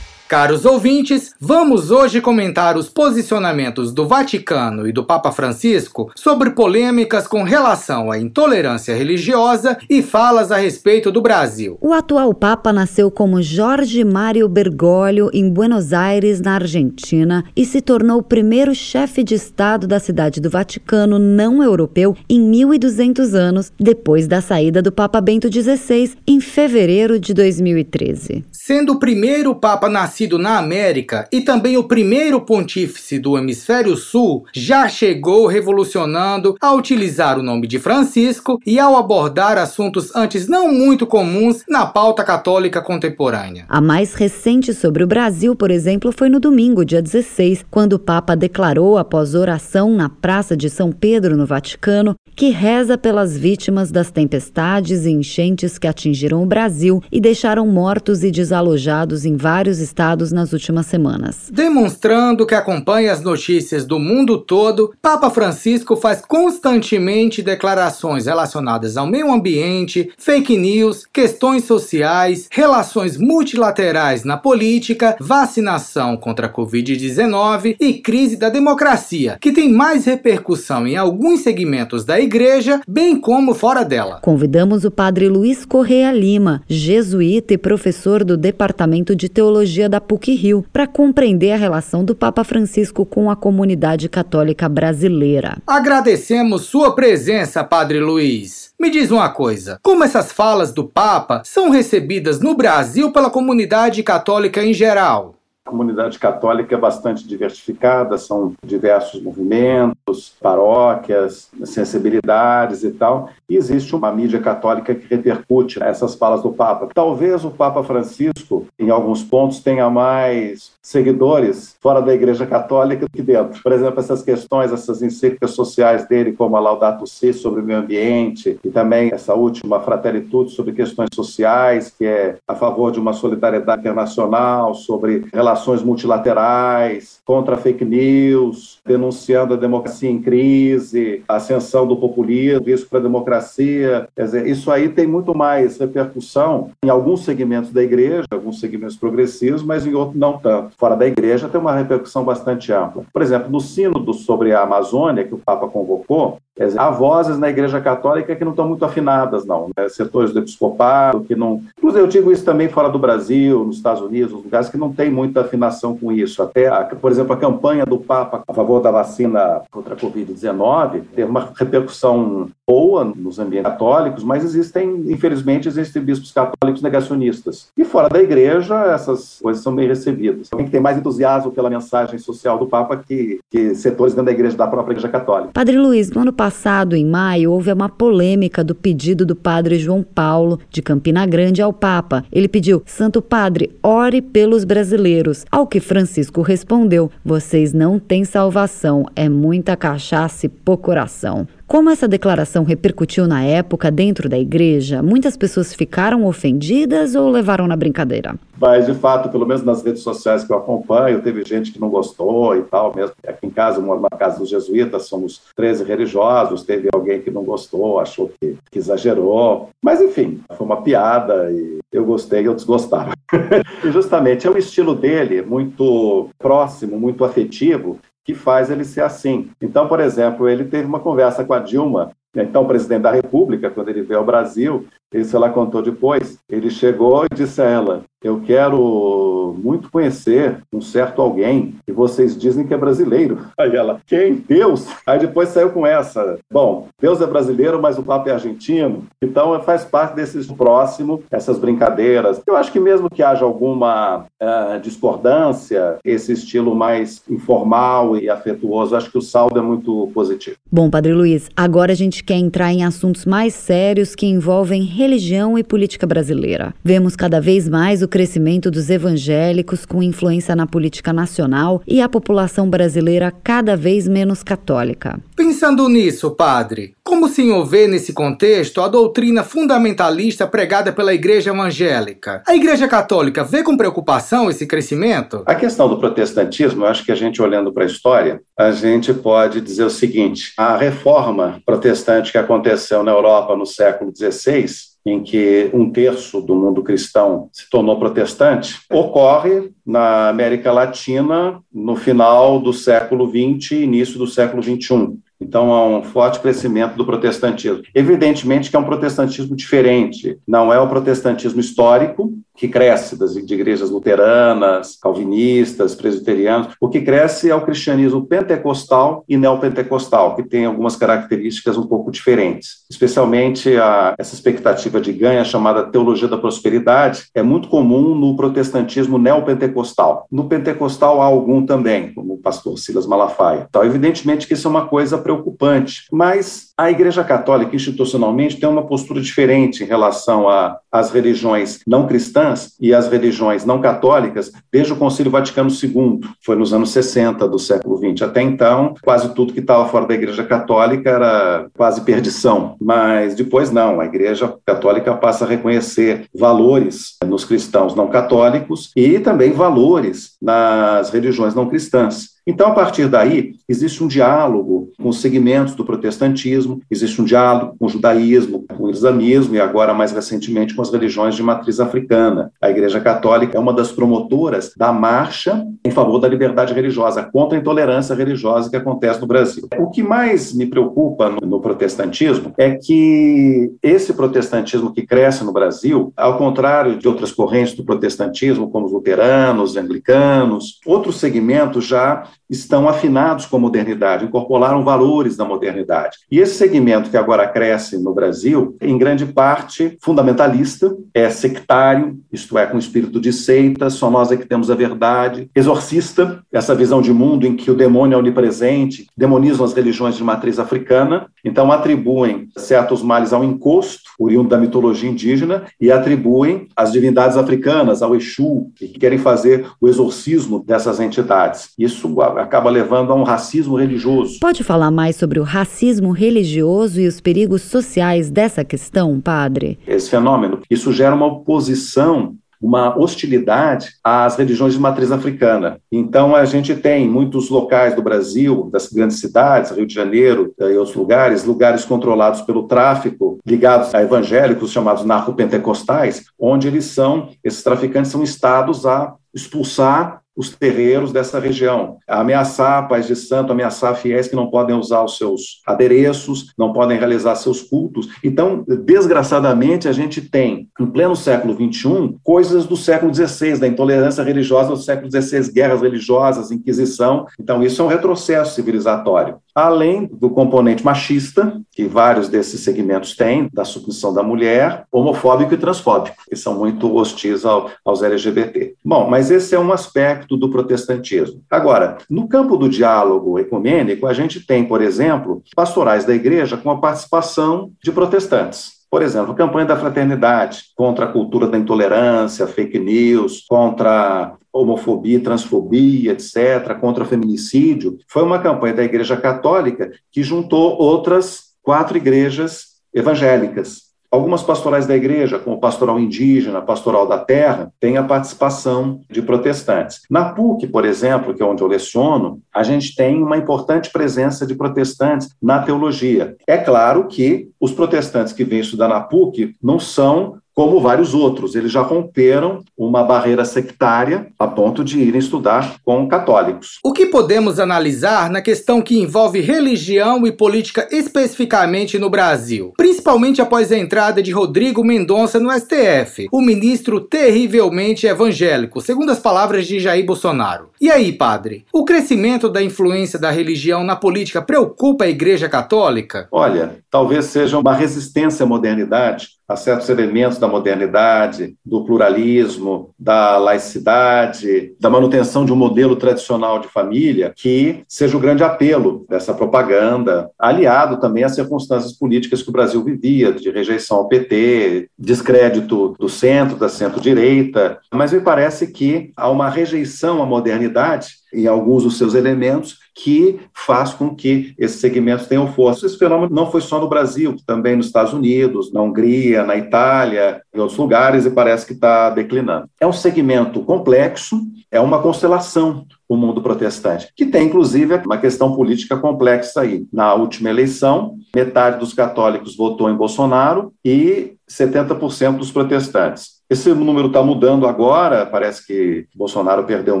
B: Caros ouvintes, vamos hoje comentar os posicionamentos do Vaticano e do Papa Francisco sobre polêmicas com relação à intolerância religiosa e falas a respeito do Brasil.
C: O atual Papa nasceu como Jorge Mário Bergoglio em Buenos Aires, na Argentina, e se tornou o primeiro chefe de Estado da cidade do Vaticano não europeu em 1200 anos, depois da saída do Papa Bento XVI em fevereiro de 2013.
B: Sendo o primeiro Papa nascido nascido na América e também o primeiro pontífice do hemisfério sul, já chegou revolucionando a utilizar o nome de Francisco e ao abordar assuntos antes não muito comuns na pauta católica contemporânea.
C: A mais recente sobre o Brasil, por exemplo, foi no domingo, dia 16, quando o Papa declarou após oração na Praça de São Pedro, no Vaticano, que reza pelas vítimas das tempestades e enchentes que atingiram o Brasil e deixaram mortos e desalojados em vários estados nas últimas semanas.
B: Demonstrando que acompanha as notícias do mundo todo, Papa Francisco faz constantemente declarações relacionadas ao meio ambiente, fake news, questões sociais, relações multilaterais na política, vacinação contra a Covid-19 e crise da democracia, que tem mais repercussão em alguns segmentos da igreja, bem como fora dela.
C: Convidamos o padre Luiz Correa Lima, jesuíta e professor do Departamento de Teologia da PUC-Rio, para compreender a relação do Papa Francisco com a comunidade católica brasileira.
B: Agradecemos sua presença, Padre Luiz. Me diz uma coisa: como essas falas do Papa são recebidas no Brasil pela comunidade católica em geral?
I: A comunidade católica é bastante diversificada, são diversos movimentos, paróquias, sensibilidades e tal, e existe uma mídia católica que repercute essas falas do Papa. Talvez o Papa Francisco, em alguns pontos, tenha mais seguidores fora da Igreja Católica do que dentro. Por exemplo, essas questões, essas encíclicas sociais dele, como a Laudato Si sobre o meio ambiente, e também essa última Fraternitude sobre questões sociais, que é a favor de uma solidariedade internacional, sobre relações multilaterais, contra fake news, denunciando a democracia em crise, a ascensão do populismo, risco para a democracia. Quer dizer, isso aí tem muito mais repercussão em alguns segmentos da igreja, alguns segmentos progressivos, mas em outros não tanto. Fora da igreja tem uma repercussão bastante ampla. Por exemplo, no sínodo sobre a Amazônia, que o Papa convocou, Dizer, há vozes na Igreja Católica que não estão muito afinadas, não. Né? Setores do episcopado que não. Inclusive, eu digo isso também fora do Brasil, nos Estados Unidos, lugares que não tem muita afinação com isso. Até, a, por exemplo, a campanha do Papa a favor da vacina contra a Covid-19 teve uma repercussão boa nos ambientes católicos, mas existem, infelizmente, existem bispos católicos negacionistas. E fora da igreja, essas coisas são bem recebidas. Alguém que tem mais entusiasmo pela mensagem social do Papa que, que setores dentro da igreja, da própria igreja católica.
C: Padre Luiz, no ano passado, passado, em maio, houve uma polêmica do pedido do padre João Paulo, de Campina Grande, ao Papa. Ele pediu: Santo Padre, ore pelos brasileiros. Ao que Francisco respondeu: Vocês não têm salvação, é muita cachaça e pouco coração. Como essa declaração repercutiu na época dentro da igreja, muitas pessoas ficaram ofendidas ou levaram na brincadeira?
I: Mas, de fato, pelo menos nas redes sociais que eu acompanho, teve gente que não gostou e tal, mesmo. Aqui em casa, eu na casa dos jesuítas, somos 13 religiosos, teve alguém que não gostou, achou que, que exagerou. Mas, enfim, foi uma piada e eu gostei e outros gostaram. *laughs* e justamente é o estilo dele, muito próximo, muito afetivo, que faz ele ser assim. Então, por exemplo, ele teve uma conversa com a Dilma, então presidente da República, quando ele veio ao Brasil, isso ela contou depois, ele chegou e disse a ela: Eu quero muito conhecer um certo alguém que vocês dizem que é brasileiro. *laughs* Aí ela: Quem? Deus? Aí depois saiu com essa: Bom, Deus é brasileiro, mas o Papa é argentino. Então faz parte desse próximo, essas brincadeiras. Eu acho que mesmo que haja alguma uh, discordância, esse estilo mais informal e afetuoso, acho que o saldo é muito positivo.
C: Bom, Padre Luiz, agora a gente quer entrar em assuntos mais sérios que envolvem religião e política brasileira. Vemos cada vez mais o crescimento dos evangélicos com influência na política nacional e a população brasileira cada vez menos católica.
B: Pensando nisso, padre, como o senhor vê nesse contexto a doutrina fundamentalista pregada pela Igreja Evangélica? A Igreja Católica vê com preocupação esse crescimento?
I: A questão do protestantismo, eu acho que a gente olhando para a história, a gente pode dizer o seguinte: a reforma protestante que aconteceu na Europa no século XVI em que um terço do mundo cristão se tornou protestante, ocorre na América Latina no final do século XX e início do século XXI. Então, há um forte crescimento do protestantismo. Evidentemente que é um protestantismo diferente. Não é o protestantismo histórico, que cresce das igrejas luteranas, calvinistas, presbiterianos. O que cresce é o cristianismo pentecostal e neopentecostal, que tem algumas características um pouco diferentes. Especialmente a, essa expectativa de ganho, chamada teologia da prosperidade, é muito comum no protestantismo neopentecostal. No pentecostal há algum também, como o pastor Silas Malafaia. Então, evidentemente que isso é uma coisa preocupante, mas a Igreja Católica, institucionalmente, tem uma postura diferente em relação às religiões não cristãs e às religiões não católicas desde o Concílio Vaticano II, foi nos anos 60 do século XX. Até então, quase tudo que estava fora da Igreja Católica era quase perdição, mas depois não, a Igreja Católica passa a reconhecer valores nos cristãos não católicos e também valores nas religiões não cristãs. Então, a partir daí, existe um diálogo com os segmentos do protestantismo, existe um diálogo com o judaísmo, com o islamismo e agora, mais recentemente, com as religiões de matriz africana. A Igreja Católica é uma das promotoras da marcha em favor da liberdade religiosa, contra a intolerância religiosa que acontece no Brasil. O que mais me preocupa no, no protestantismo é que esse protestantismo que cresce no Brasil, ao contrário de outras correntes do protestantismo, como os luteranos, anglicanos, outros segmentos já estão afinados com a modernidade, incorporaram valores da modernidade. E esse segmento que agora cresce no Brasil, em grande parte fundamentalista, é sectário, isto é, com espírito de seita, só nós é que temos a verdade, exorcista, essa visão de mundo em que o demônio é onipresente, demonizam as religiões de matriz africana, então atribuem certos males ao encosto, oriundo da mitologia indígena, e atribuem as divindades africanas, ao Exu, e que querem fazer o exorcismo dessas entidades. Isso acaba levando a um racismo religioso.
C: Pode falar mais sobre o racismo religioso e os perigos sociais dessa questão, padre?
I: Esse fenômeno, isso gera uma oposição uma hostilidade às religiões de matriz africana. Então, a gente tem muitos locais do Brasil, das grandes cidades, Rio de Janeiro eh, e outros lugares, lugares controlados pelo tráfico, ligados a evangélicos chamados narcopentecostais, onde eles são, esses traficantes são estados a expulsar os terreiros dessa região, ameaçar pais de santo, ameaçar fiéis que não podem usar os seus adereços, não podem realizar seus cultos. Então, desgraçadamente, a gente tem, em pleno século XXI, coisas do século XVI, da intolerância religiosa do século XVI, guerras religiosas, Inquisição. Então, isso é um retrocesso civilizatório além do componente machista, que vários desses segmentos têm, da submissão da mulher, homofóbico e transfóbico, que são muito hostis ao, aos LGBT. Bom, mas esse é um aspecto do protestantismo. Agora, no campo do diálogo ecumênico, a gente tem, por exemplo, pastorais da igreja com a participação de protestantes. Por exemplo, a campanha da fraternidade contra a cultura da intolerância, fake news, contra homofobia, transfobia, etc., contra feminicídio, foi uma campanha da Igreja Católica que juntou outras quatro igrejas evangélicas. Algumas pastorais da igreja, como pastoral indígena, pastoral da terra, têm a participação de protestantes. Na PUC, por exemplo, que é onde eu leciono, a gente tem uma importante presença de protestantes na teologia. É claro que os protestantes que vêm estudar na PUC não são como vários outros. Eles já romperam uma barreira sectária a ponto de irem estudar com católicos.
B: O que podemos analisar na questão que envolve religião e política especificamente no Brasil, principalmente após a entrada de Rodrigo Mendonça no STF, o ministro terrivelmente evangélico, segundo as palavras de Jair Bolsonaro. E aí, padre, o crescimento da influência da religião na política preocupa a Igreja Católica?
I: Olha, talvez seja uma resistência à modernidade a certos elementos da modernidade, do pluralismo, da laicidade, da manutenção de um modelo tradicional de família, que seja o grande apelo dessa propaganda, aliado também às circunstâncias políticas que o Brasil vivia, de rejeição ao PT, descrédito do centro, da centro-direita. Mas me parece que há uma rejeição à modernidade em alguns dos seus elementos que faz com que esses segmentos tenham força. Esse fenômeno não foi só no Brasil, também nos Estados Unidos, na Hungria, na Itália, em outros lugares, e parece que está declinando. É um segmento complexo, é uma constelação o mundo protestante, que tem inclusive uma questão política complexa aí. Na última eleição, metade dos católicos votou em Bolsonaro e 70% dos protestantes. Esse número está mudando agora, parece que Bolsonaro perdeu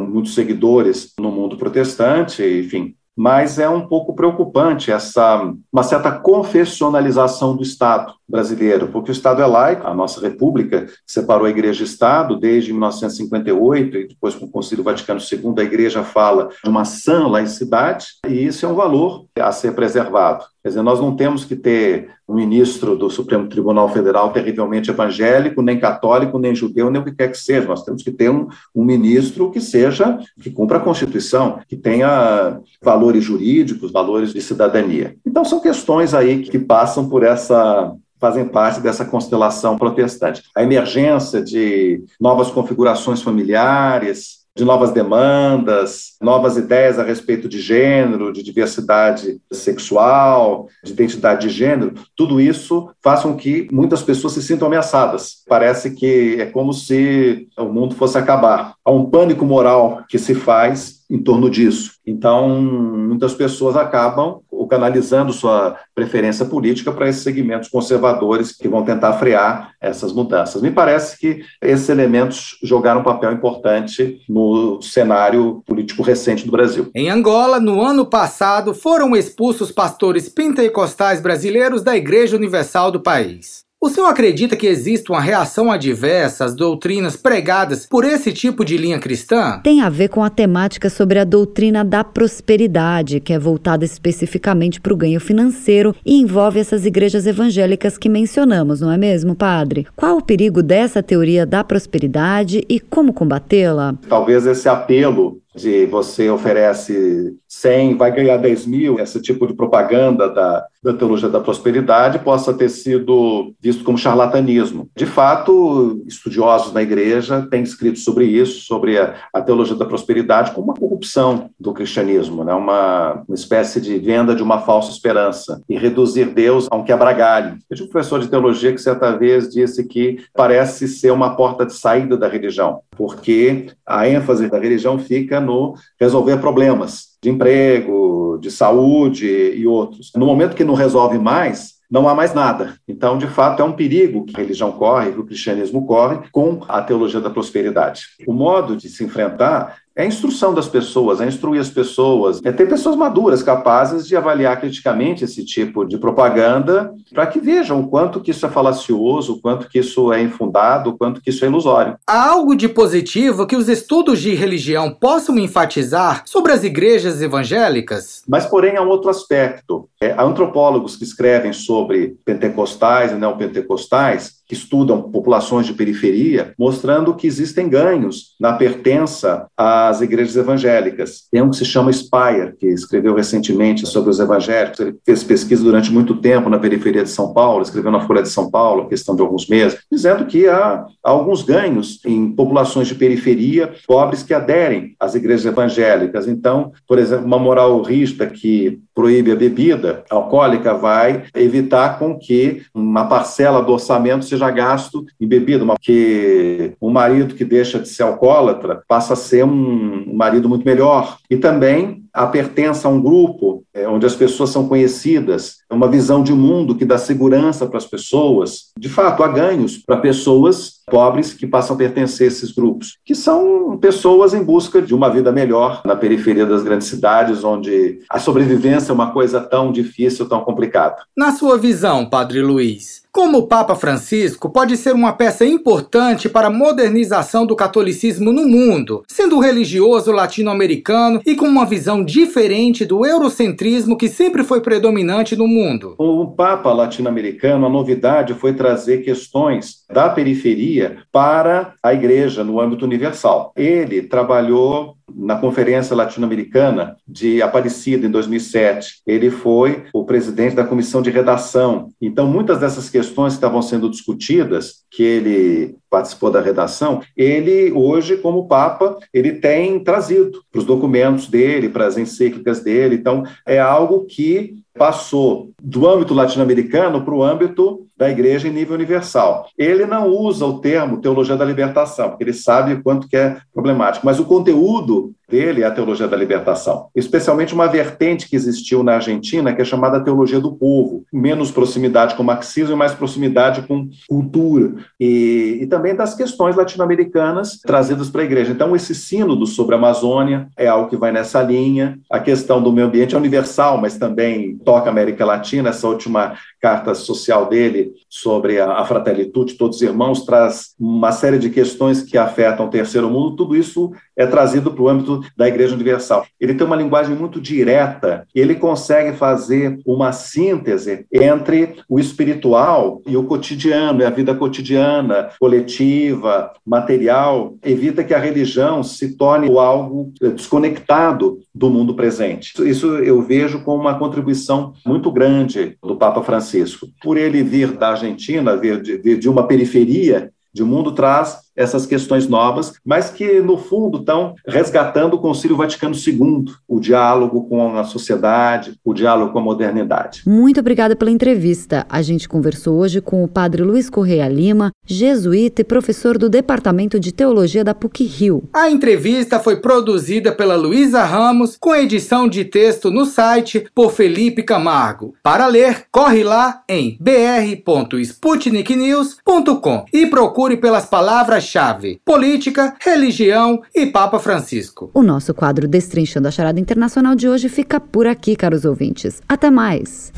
I: muitos seguidores no mundo protestante, enfim, mas é um pouco preocupante essa uma certa confessionalização do Estado brasileiro, porque o Estado é laico, a nossa República separou a Igreja e Estado desde 1958 e depois com o Concílio Vaticano II a Igreja fala de uma sã laicidade e isso é um valor a ser preservado. Quer dizer, nós não temos que ter um ministro do Supremo Tribunal Federal terrivelmente evangélico, nem católico, nem judeu, nem o que quer que seja. Nós temos que ter um, um ministro que seja, que cumpra a Constituição, que tenha valores jurídicos, valores de cidadania. Então, são questões aí que passam por essa fazem parte dessa constelação protestante. A emergência de novas configurações familiares, de novas demandas, novas ideias a respeito de gênero, de diversidade sexual, de identidade de gênero, tudo isso faz com que muitas pessoas se sintam ameaçadas. Parece que é como se o mundo fosse acabar. Há um pânico moral que se faz em torno disso. Então, muitas pessoas acabam canalizando sua preferência política para esses segmentos conservadores que vão tentar frear essas mudanças. Me parece que esses elementos jogaram um papel importante no cenário político recente do Brasil.
B: Em Angola, no ano passado, foram expulsos pastores pentecostais brasileiros da Igreja Universal do país. O senhor acredita que existe uma reação adversa às doutrinas pregadas por esse tipo de linha cristã?
C: Tem a ver com a temática sobre a doutrina da prosperidade, que é voltada especificamente para o ganho financeiro e envolve essas igrejas evangélicas que mencionamos, não é mesmo, padre? Qual o perigo dessa teoria da prosperidade e como combatê-la?
I: Talvez esse apelo de você oferece 100, vai ganhar 10 mil, esse tipo de propaganda da, da teologia da prosperidade possa ter sido visto como charlatanismo. De fato, estudiosos na igreja têm escrito sobre isso, sobre a, a teologia da prosperidade como uma corrupção do cristianismo, né? uma, uma espécie de venda de uma falsa esperança e reduzir Deus a um quebra-galho. Eu tive um professor de teologia que certa vez disse que parece ser uma porta de saída da religião, porque a ênfase da religião fica no resolver problemas de emprego, de saúde e outros. No momento que não resolve mais, não há mais nada. Então, de fato, é um perigo que a religião corre, que o cristianismo corre com a teologia da prosperidade. O modo de se enfrentar é a instrução das pessoas, é instruir as pessoas, é ter pessoas maduras capazes de avaliar criticamente esse tipo de propaganda para que vejam o quanto que isso é falacioso, o quanto que isso é infundado, o quanto que isso é ilusório.
B: Há algo de positivo que os estudos de religião possam enfatizar sobre as igrejas evangélicas?
I: Mas, porém, há um outro aspecto. É, há antropólogos que escrevem sobre pentecostais e não pentecostais que estudam populações de periferia, mostrando que existem ganhos na pertença às igrejas evangélicas. Tem um que se chama Spire, que escreveu recentemente sobre os evangélicos. Ele fez pesquisa durante muito tempo na periferia de São Paulo, escreveu na Folha de São Paulo, questão de alguns meses, dizendo que há alguns ganhos em populações de periferia pobres que aderem às igrejas evangélicas. Então, por exemplo, uma moral rígida que proíbe a bebida alcoólica vai evitar com que uma parcela do orçamento seja gasto em bebida, porque um marido que deixa de ser alcoólatra passa a ser um marido muito melhor. E também a pertença a um grupo é, onde as pessoas são conhecidas, é uma visão de mundo que dá segurança para as pessoas. De fato, há ganhos para pessoas pobres que passam a pertencer a esses grupos, que são pessoas em busca de uma vida melhor na periferia das grandes cidades, onde a sobrevivência é uma coisa tão difícil, tão complicada.
B: Na sua visão, Padre Luiz, como o Papa Francisco pode ser uma peça importante para a modernização do catolicismo no mundo, sendo religioso latino-americano e com uma visão diferente do eurocentrismo que sempre foi predominante no mundo.
I: O Papa latino-americano, a novidade foi trazer questões da periferia para a igreja no âmbito universal. Ele trabalhou na Conferência Latino-Americana de Aparecida, em 2007. Ele foi o presidente da comissão de redação. Então, muitas dessas questões que estavam sendo discutidas, que ele participou da redação, ele hoje, como Papa, ele tem trazido para os documentos dele, para as encíclicas dele. Então, é algo que passou do âmbito latino-americano para o âmbito da igreja em nível universal. Ele não usa o termo teologia da libertação, porque ele sabe o quanto que é problemático, mas o conteúdo dele é a teologia da libertação, especialmente uma vertente que existiu na Argentina, que é chamada teologia do povo, menos proximidade com o marxismo e mais proximidade com cultura, e, e também das questões latino-americanas trazidas para a igreja. Então, esse sínodo sobre a Amazônia é algo que vai nessa linha, a questão do meio ambiente é universal, mas também toca a América Latina, essa última carta social dele sobre a, a fraternitude, todos irmãos, traz uma série de questões que afetam o terceiro mundo, tudo isso é trazido para o âmbito da Igreja Universal. Ele tem uma linguagem muito direta, ele consegue fazer uma síntese entre o espiritual e o cotidiano, e a vida cotidiana, coletiva, material, evita que a religião se torne algo desconectado do mundo presente. Isso eu vejo como uma contribuição muito grande do Papa Francisco. Por ele vir da Argentina, vir de, vir de uma periferia de mundo, traz essas questões novas, mas que, no fundo, estão resgatando o Concílio Vaticano II, o diálogo com a sociedade, o diálogo com a modernidade.
C: Muito obrigada pela entrevista. A gente conversou hoje com o padre Luiz Correia Lima, jesuíta e professor do Departamento de Teologia da PUC-Rio.
B: A entrevista foi produzida pela Luísa Ramos, com edição de texto no site por Felipe Camargo. Para ler, corre lá em br.sputniknews.com e procure pelas palavras chave: política, religião e Papa Francisco.
C: O nosso quadro Destrinchando a Charada Internacional de hoje fica por aqui, caros ouvintes. Até mais!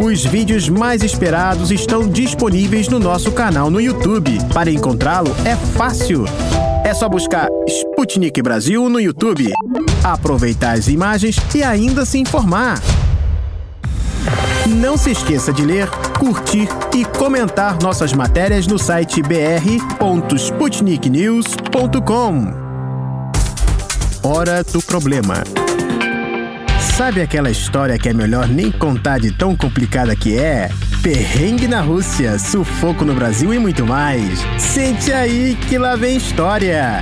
A: Os vídeos mais esperados estão disponíveis no nosso canal no YouTube. Para encontrá-lo é fácil. É só buscar Sputnik Brasil no YouTube, aproveitar as imagens e ainda se informar. Não se esqueça de ler, curtir e comentar nossas matérias no site br.sputniknews.com. Hora do problema. Sabe aquela história que é melhor nem contar de tão complicada que é? Perrengue na Rússia, sufoco no Brasil e muito mais. Sente aí que lá vem história.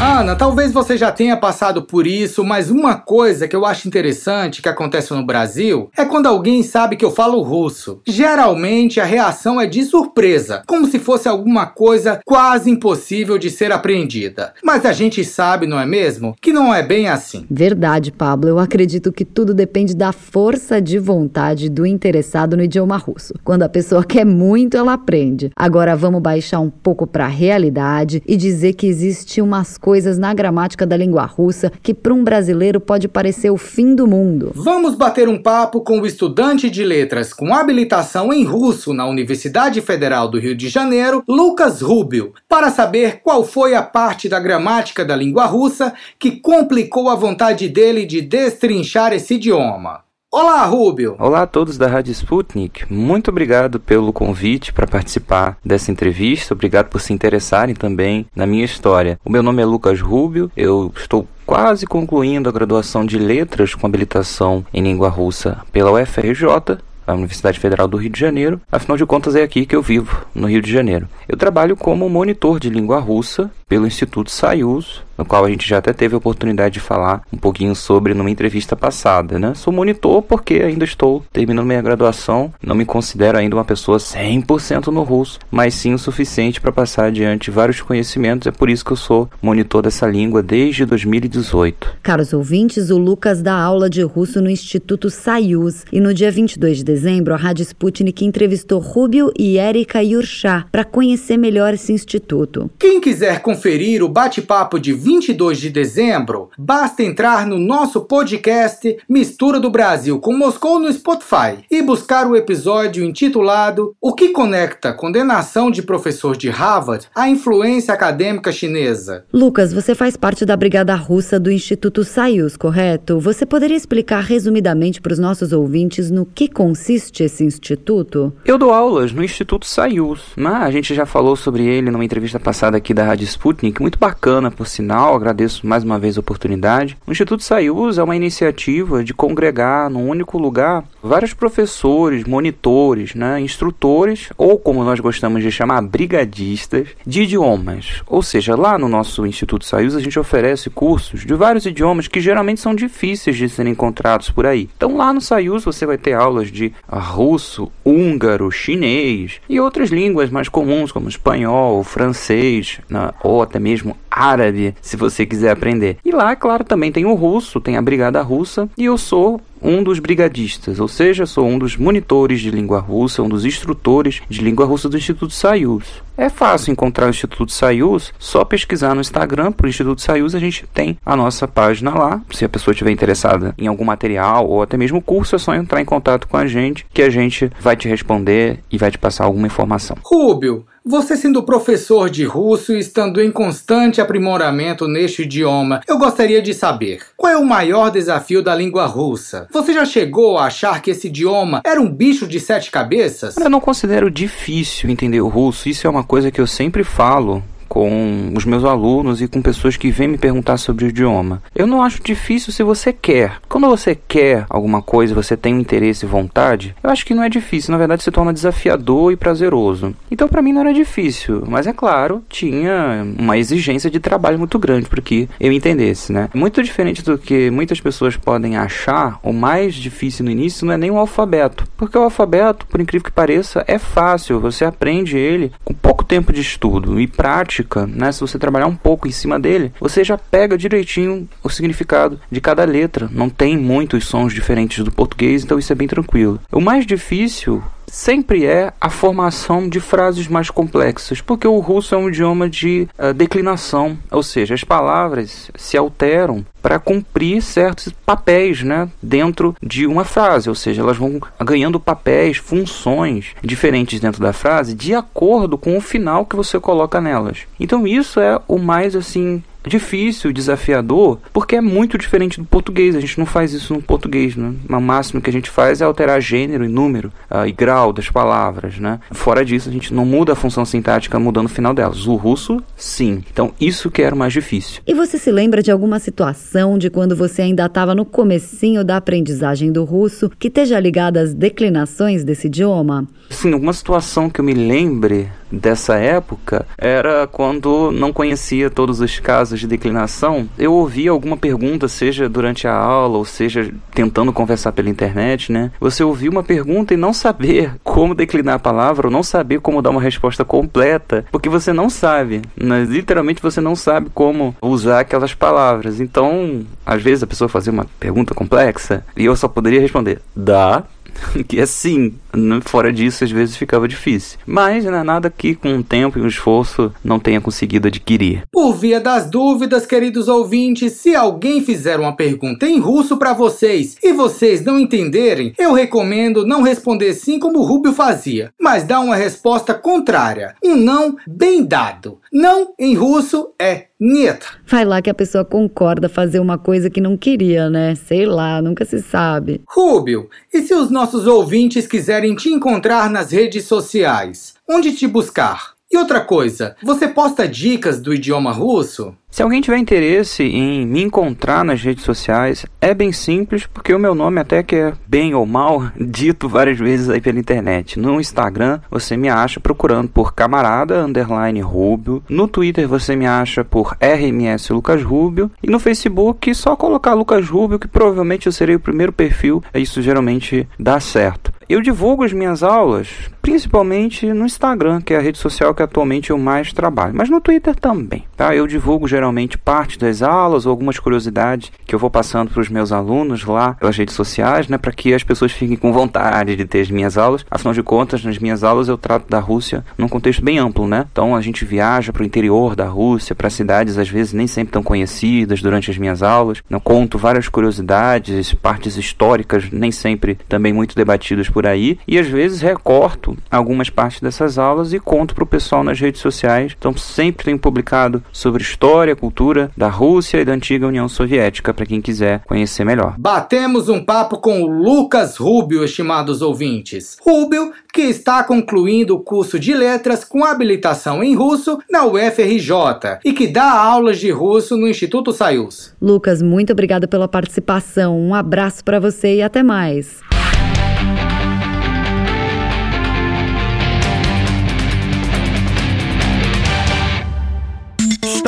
B: Ana, talvez você já tenha passado por isso, mas uma coisa que eu acho interessante que acontece no Brasil é quando alguém sabe que eu falo russo. Geralmente a reação é de surpresa, como se fosse alguma coisa quase impossível de ser aprendida. Mas a gente sabe, não é mesmo, que não é bem assim.
C: Verdade, Pablo. Eu acredito que tudo depende da força de vontade do interessado no idioma russo. Quando a pessoa quer muito, ela aprende. Agora vamos baixar um pouco para a realidade e dizer que existe umas coisas coisas na gramática da língua russa que para um brasileiro pode parecer o fim do mundo.
B: Vamos bater um papo com o estudante de letras com habilitação em russo na Universidade Federal do Rio de Janeiro, Lucas Rubio, para saber qual foi a parte da gramática da língua russa que complicou a vontade dele de destrinchar esse idioma. Olá, Rubio!
J: Olá a todos da Rádio Sputnik. Muito obrigado pelo convite para participar dessa entrevista. Obrigado por se interessarem também na minha história. O meu nome é Lucas Rubio, eu estou quase concluindo a graduação de Letras com habilitação em língua russa pela UFRJ a Universidade Federal do Rio de Janeiro. Afinal de contas, é aqui que eu vivo, no Rio de Janeiro. Eu trabalho como monitor de língua russa pelo Instituto Sayus, no qual a gente já até teve a oportunidade de falar um pouquinho sobre numa entrevista passada, né? Sou monitor porque ainda estou terminando minha graduação, não me considero ainda uma pessoa 100% no russo, mas sim o suficiente para passar adiante vários conhecimentos, é por isso que eu sou monitor dessa língua desde 2018.
C: Caros ouvintes, o Lucas dá aula de russo no Instituto Sayus e no dia 22 de dezembro a Rádio Sputnik entrevistou Rubio e Erika Yurchá para conhecer melhor esse instituto.
B: Quem quiser conferir o bate-papo de 22 de dezembro, basta entrar no nosso podcast Mistura do Brasil com Moscou no Spotify e buscar o episódio intitulado O que conecta condenação de professor de Harvard à influência acadêmica chinesa.
C: Lucas, você faz parte da Brigada Russa do Instituto Sayus, correto? Você poderia explicar resumidamente para os nossos ouvintes no que consiste esse instituto?
J: Eu dou aulas no Instituto Sayus, mas a gente já falou sobre ele numa entrevista passada aqui da Rádio Sputnik Sputnik, muito bacana, por sinal, agradeço mais uma vez a oportunidade. O Instituto Sayus é uma iniciativa de congregar num único lugar vários professores, monitores, né, instrutores, ou como nós gostamos de chamar, brigadistas de idiomas. Ou seja, lá no nosso Instituto Sayus a gente oferece cursos de vários idiomas que geralmente são difíceis de serem encontrados por aí. Então lá no Sayus você vai ter aulas de russo, húngaro, chinês e outras línguas mais comuns como espanhol, francês, né, ou até mesmo árabe, se você quiser aprender. E lá, claro, também tem o russo, tem a brigada russa, e eu sou um dos brigadistas, ou seja, sou um dos monitores de língua russa, um dos instrutores de língua russa do Instituto Sayus. É fácil encontrar o Instituto Sayus, só pesquisar no Instagram para o Instituto Sayus, a gente tem a nossa página lá. Se a pessoa estiver interessada em algum material ou até mesmo curso, é só entrar em contato com a gente que a gente vai te responder e vai te passar alguma informação.
B: Rubio, você sendo professor de russo e estando em constante aprimoramento neste idioma, eu gostaria de saber qual é o maior desafio da língua russa? Você já chegou a achar que esse idioma era um bicho de sete cabeças?
J: Eu não considero difícil entender o russo, isso é uma coisa que eu sempre falo com os meus alunos e com pessoas que vêm me perguntar sobre o idioma. Eu não acho difícil se você quer. Quando você quer alguma coisa, você tem um interesse e vontade, eu acho que não é difícil, na verdade se torna desafiador e prazeroso. Então para mim não era difícil, mas é claro, tinha uma exigência de trabalho muito grande para que eu entendesse, né? Muito diferente do que muitas pessoas podem achar, o mais difícil no início não é nem o alfabeto, porque o alfabeto, por incrível que pareça, é fácil, você aprende ele com pouco tempo de estudo e prática né? Se você trabalhar um pouco em cima dele, você já pega direitinho o significado de cada letra. Não tem muitos sons diferentes do português, então isso é bem tranquilo. O mais difícil sempre é a formação de frases mais complexas, porque o russo é um idioma de uh, declinação, ou seja, as palavras se alteram para cumprir certos papéis né, dentro de uma frase, ou seja, elas vão ganhando papéis, funções diferentes dentro da frase de acordo com o final que você coloca nelas. Então isso é o mais assim difícil, desafiador, porque é muito diferente do português. A gente não faz isso no português, né? O máximo que a gente faz é alterar gênero e número uh, e grau das palavras, né? Fora disso, a gente não muda a função sintática mudando o final delas. O russo, sim. Então, isso que era o mais difícil.
C: E você se lembra de alguma situação de quando você ainda estava no comecinho da aprendizagem do russo que esteja ligada às declinações desse idioma?
J: Sim, alguma situação que eu me lembre dessa época era quando não conhecia todos os casos de declinação. Eu ouvia alguma pergunta, seja durante a aula ou seja tentando conversar pela internet, né? Você ouvir uma pergunta e não saber *laughs* como declinar a palavra ou não saber como dar uma resposta completa, porque você não sabe, né? literalmente você não sabe como usar aquelas palavras. Então, às vezes a pessoa fazia uma pergunta complexa e eu só poderia responder: dá, *laughs* que é sim. Fora disso, às vezes ficava difícil. Mas não é nada que com o tempo e o esforço não tenha conseguido adquirir.
B: Por via das dúvidas, queridos ouvintes, se alguém fizer uma pergunta em russo para vocês e vocês não entenderem, eu recomendo não responder sim como o Rubio fazia, mas dar uma resposta contrária. Um não bem dado. Não em russo é Niet.
C: Vai lá que a pessoa concorda fazer uma coisa que não queria, né? Sei lá, nunca se sabe.
B: Rubio, e se os nossos ouvintes quiserem te encontrar nas redes sociais? Onde te buscar? E outra coisa, você posta dicas do idioma russo?
J: Se alguém tiver interesse em me encontrar nas redes sociais, é bem simples, porque o meu nome até que é bem ou mal *laughs* dito várias vezes aí pela internet. No Instagram você me acha procurando por camarada underline Rubio. No Twitter você me acha por RMS Lucas Rubio. E no Facebook só colocar Lucas Rubio que provavelmente eu serei o primeiro perfil. Isso geralmente dá certo. Eu divulgo as minhas aulas principalmente no Instagram, que é a rede social que atualmente eu mais trabalho, mas no Twitter também. Tá? Eu divulgo geralmente parte das aulas ou algumas curiosidades que eu vou passando para os meus alunos lá pelas redes sociais, né, para que as pessoas fiquem com vontade de ter as minhas aulas. Afinal de contas, nas minhas aulas eu trato da Rússia num contexto bem amplo, né? Então a gente viaja para o interior da Rússia, para cidades às vezes nem sempre tão conhecidas durante as minhas aulas. Eu conto várias curiosidades, partes históricas nem sempre também muito debatidas por aí e às vezes recorto algumas partes dessas aulas e conto para o pessoal nas redes sociais. Então sempre tenho publicado sobre história história e cultura da Rússia e da antiga União Soviética, para quem quiser conhecer melhor.
B: Batemos um papo com o Lucas Rubio, estimados ouvintes. Rubio, que está concluindo o curso de letras com habilitação em russo na UFRJ e que dá aulas de russo no Instituto Sayus.
C: Lucas, muito obrigada pela participação. Um abraço para você e até mais.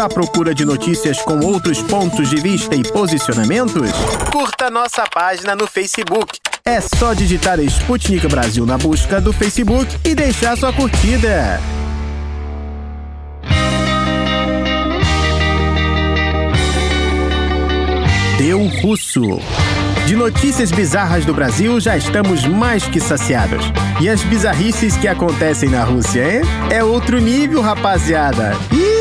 A: Está à procura de notícias com outros pontos de vista e posicionamentos? Curta nossa página no Facebook. É só digitar Sputnik Brasil na busca do Facebook e deixar sua curtida. Deu Russo. De notícias bizarras do Brasil já estamos mais que saciados. E as bizarrices que acontecem na Rússia, hein? É outro nível, rapaziada. Ih,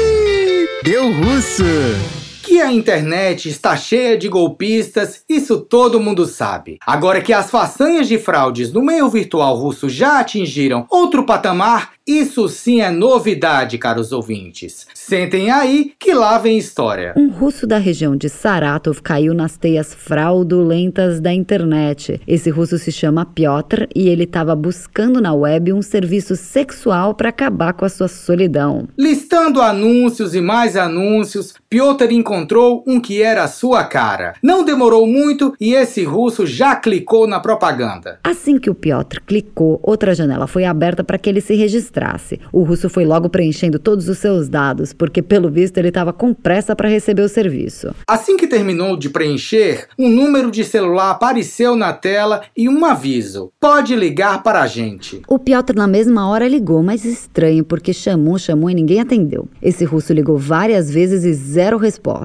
A: deu russo!
B: Que a internet está cheia de golpistas, isso todo mundo sabe. Agora que as façanhas de fraudes no meio virtual russo já atingiram outro patamar, isso sim é novidade, caros ouvintes. Sentem aí que lá vem história.
C: Um russo da região de Saratov caiu nas teias fraudulentas da internet. Esse russo se chama Piotr e ele estava buscando na web um serviço sexual para acabar com a sua solidão.
B: Listando anúncios e mais anúncios, Piotr encontrou um que era a sua cara. Não demorou muito e esse russo já clicou na propaganda.
C: Assim que o Piotr clicou, outra janela foi aberta para que ele se registrasse. O russo foi logo preenchendo todos os seus dados, porque pelo visto ele estava com pressa para receber o serviço.
B: Assim que terminou de preencher, um número de celular apareceu na tela e um aviso: pode ligar para a gente.
C: O Piotr na mesma hora ligou, mas estranho, porque chamou, chamou e ninguém atendeu. Esse russo ligou várias vezes e zero resposta.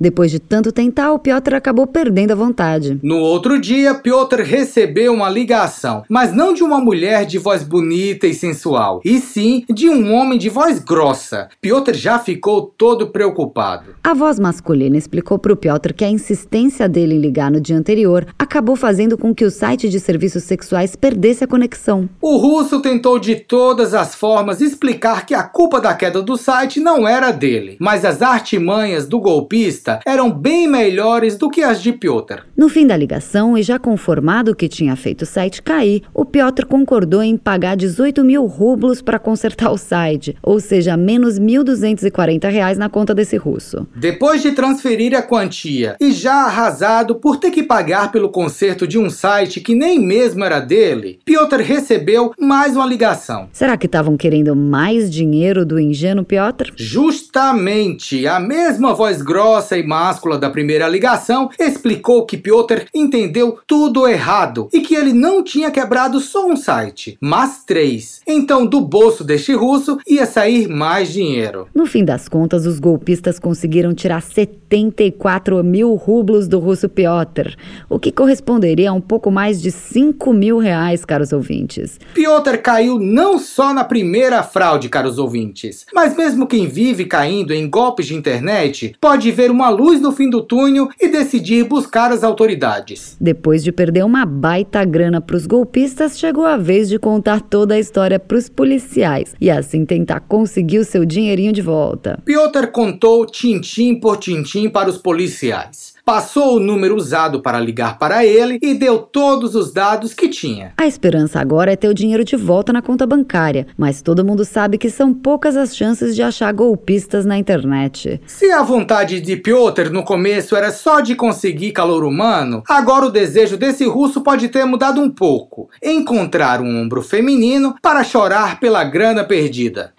C: Depois de tanto tentar, o Piotr acabou perdendo a vontade.
B: No outro dia, Piotr recebeu uma ligação, mas não de uma mulher de voz bonita e sensual, e sim de um homem de voz grossa. Piotr já ficou todo preocupado.
C: A voz masculina explicou para o Piotr que a insistência dele em ligar no dia anterior acabou fazendo com que o site de serviços sexuais perdesse a conexão.
B: O russo tentou de todas as formas explicar que a culpa da queda do site não era dele, mas as artimanhas do golpista eram bem melhores do que as de Piotr.
C: No fim da ligação, e já conformado que tinha feito o site cair, o Piotr concordou em pagar 18 mil rublos para consertar o site, ou seja, menos 1.240 reais na conta desse russo.
B: Depois de transferir a quantia e já arrasado por ter que pagar pelo conserto de um site que nem mesmo era dele, Piotr recebeu mais uma ligação.
C: Será que estavam querendo mais dinheiro do ingênuo Piotr?
B: Justamente, a mesma voz grossa e máscula da primeira ligação explicou que Piotr entendeu tudo errado e que ele não tinha quebrado só um site, mas três. Então, do bolso deste russo ia sair mais dinheiro.
C: No fim das contas, os golpistas conseguiram tirar 74 mil rublos do russo Piotr, o que corresponderia a um pouco mais de 5 mil reais, caros ouvintes.
B: Piotr caiu não só na primeira fraude, caros ouvintes, mas mesmo quem vive caindo em golpes de internet pode ver uma luz no fim do túnel e decidir buscar as autoridades.
C: Depois de perder uma baita grana para os golpistas, chegou a vez de contar toda a história para os policiais e assim tentar conseguir o seu dinheirinho de volta.
B: Piotr contou tintim por tintim para os policiais. Passou o número usado para ligar para ele e deu todos os dados que tinha.
C: A esperança agora é ter o dinheiro de volta na conta bancária, mas todo mundo sabe que são poucas as chances de achar golpistas na internet.
B: Se a vontade de Piotr no começo era só de conseguir calor humano, agora o desejo desse russo pode ter mudado um pouco. Encontrar um ombro feminino para chorar pela grana perdida.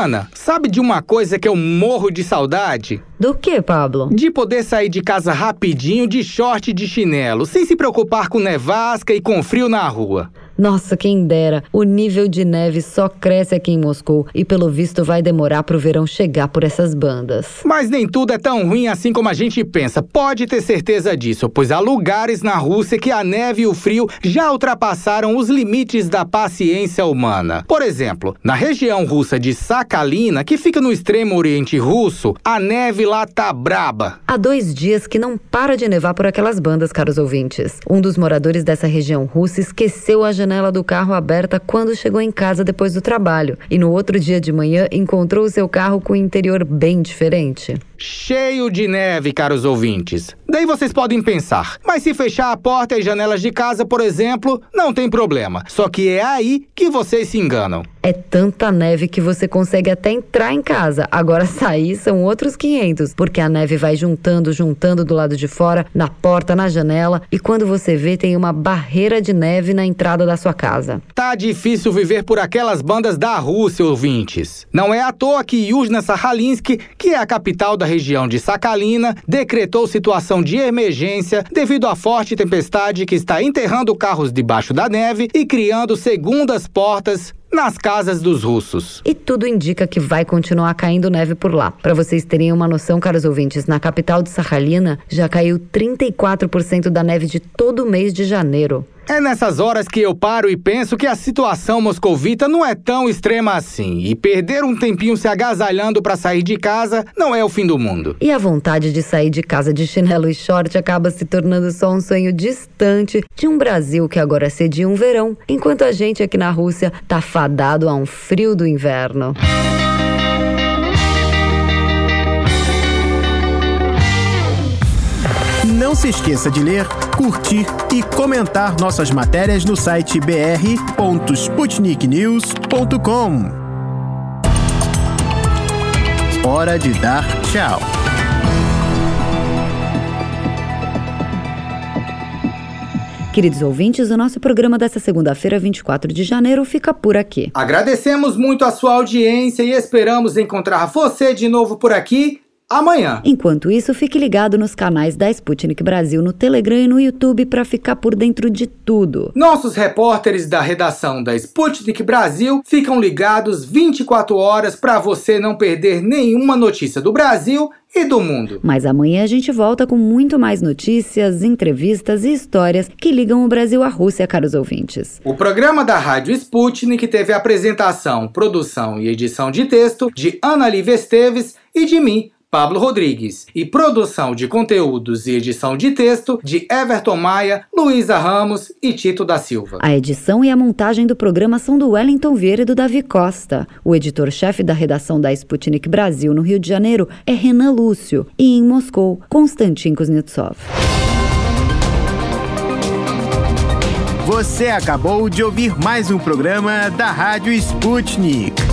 B: Ana, sabe de uma coisa que eu morro de saudade?
C: Do que, Pablo?
B: De poder sair de casa rapidinho de short e de chinelo, sem se preocupar com nevasca e com frio na rua.
C: Nossa, quem dera. O nível de neve só cresce aqui em Moscou e pelo visto vai demorar pro verão chegar por essas bandas.
B: Mas nem tudo é tão ruim assim como a gente pensa. Pode ter certeza disso, pois há lugares na Rússia que a neve e o frio já ultrapassaram os limites da paciência humana. Por exemplo, na região russa de Sakhalina, que fica no extremo oriente russo, a neve lá tá braba.
C: Há dois dias que não para de nevar por aquelas bandas, caros ouvintes. Um dos moradores dessa região russa esqueceu a janela janela do carro aberta quando chegou em casa depois do trabalho e no outro dia de manhã encontrou o seu carro com o interior bem diferente?
B: cheio de neve, caros ouvintes. Daí vocês podem pensar, mas se fechar a porta e janelas de casa, por exemplo, não tem problema. Só que é aí que vocês se enganam.
C: É tanta neve que você consegue até entrar em casa. Agora *laughs* sair são outros 500, porque a neve vai juntando, juntando do lado de fora, na porta, na janela, e quando você vê, tem uma barreira de neve na entrada da sua casa.
B: Tá difícil viver por aquelas bandas da Rússia, ouvintes. Não é à toa que Yuzhna Sahalinsk, que é a capital da região de Sakhalina, decretou situação de emergência devido à forte tempestade que está enterrando carros debaixo da neve e criando segundas portas nas casas dos russos.
C: E tudo indica que vai continuar caindo neve por lá. Para vocês terem uma noção, caros ouvintes, na capital de Sakhalina já caiu 34% da neve de todo o mês de janeiro.
B: É nessas horas que eu paro e penso que a situação moscovita não é tão extrema assim. E perder um tempinho se agasalhando para sair de casa não é o fim do mundo.
C: E a vontade de sair de casa de chinelo e short acaba se tornando só um sonho distante de um Brasil que agora cedia um verão, enquanto a gente aqui na Rússia tá fadado a um frio do inverno.
A: Não se esqueça de ler, curtir e comentar nossas matérias no site br.sputniknews.com. Hora de dar tchau.
C: Queridos ouvintes, o nosso programa desta segunda-feira, 24 de janeiro, fica por aqui.
B: Agradecemos muito a sua audiência e esperamos encontrar você de novo por aqui amanhã.
C: Enquanto isso, fique ligado nos canais da Sputnik Brasil no Telegram e no YouTube para ficar por dentro de tudo.
B: Nossos repórteres da redação da Sputnik Brasil ficam ligados 24 horas para você não perder nenhuma notícia do Brasil e do mundo.
C: Mas amanhã a gente volta com muito mais notícias, entrevistas e histórias que ligam o Brasil à Rússia, caros ouvintes.
B: O programa da Rádio Sputnik teve apresentação, produção e edição de texto de Ana Lívia Esteves e de mim, Pablo Rodrigues, e produção de conteúdos e edição de texto de Everton Maia, Luísa Ramos e Tito da Silva.
C: A edição e a montagem do programa são do Wellington Vieira e do Davi Costa. O editor-chefe da redação da Sputnik Brasil no Rio de Janeiro é Renan Lúcio e em Moscou, Konstantin Kuznetsov.
A: Você acabou de ouvir mais um programa da Rádio Sputnik.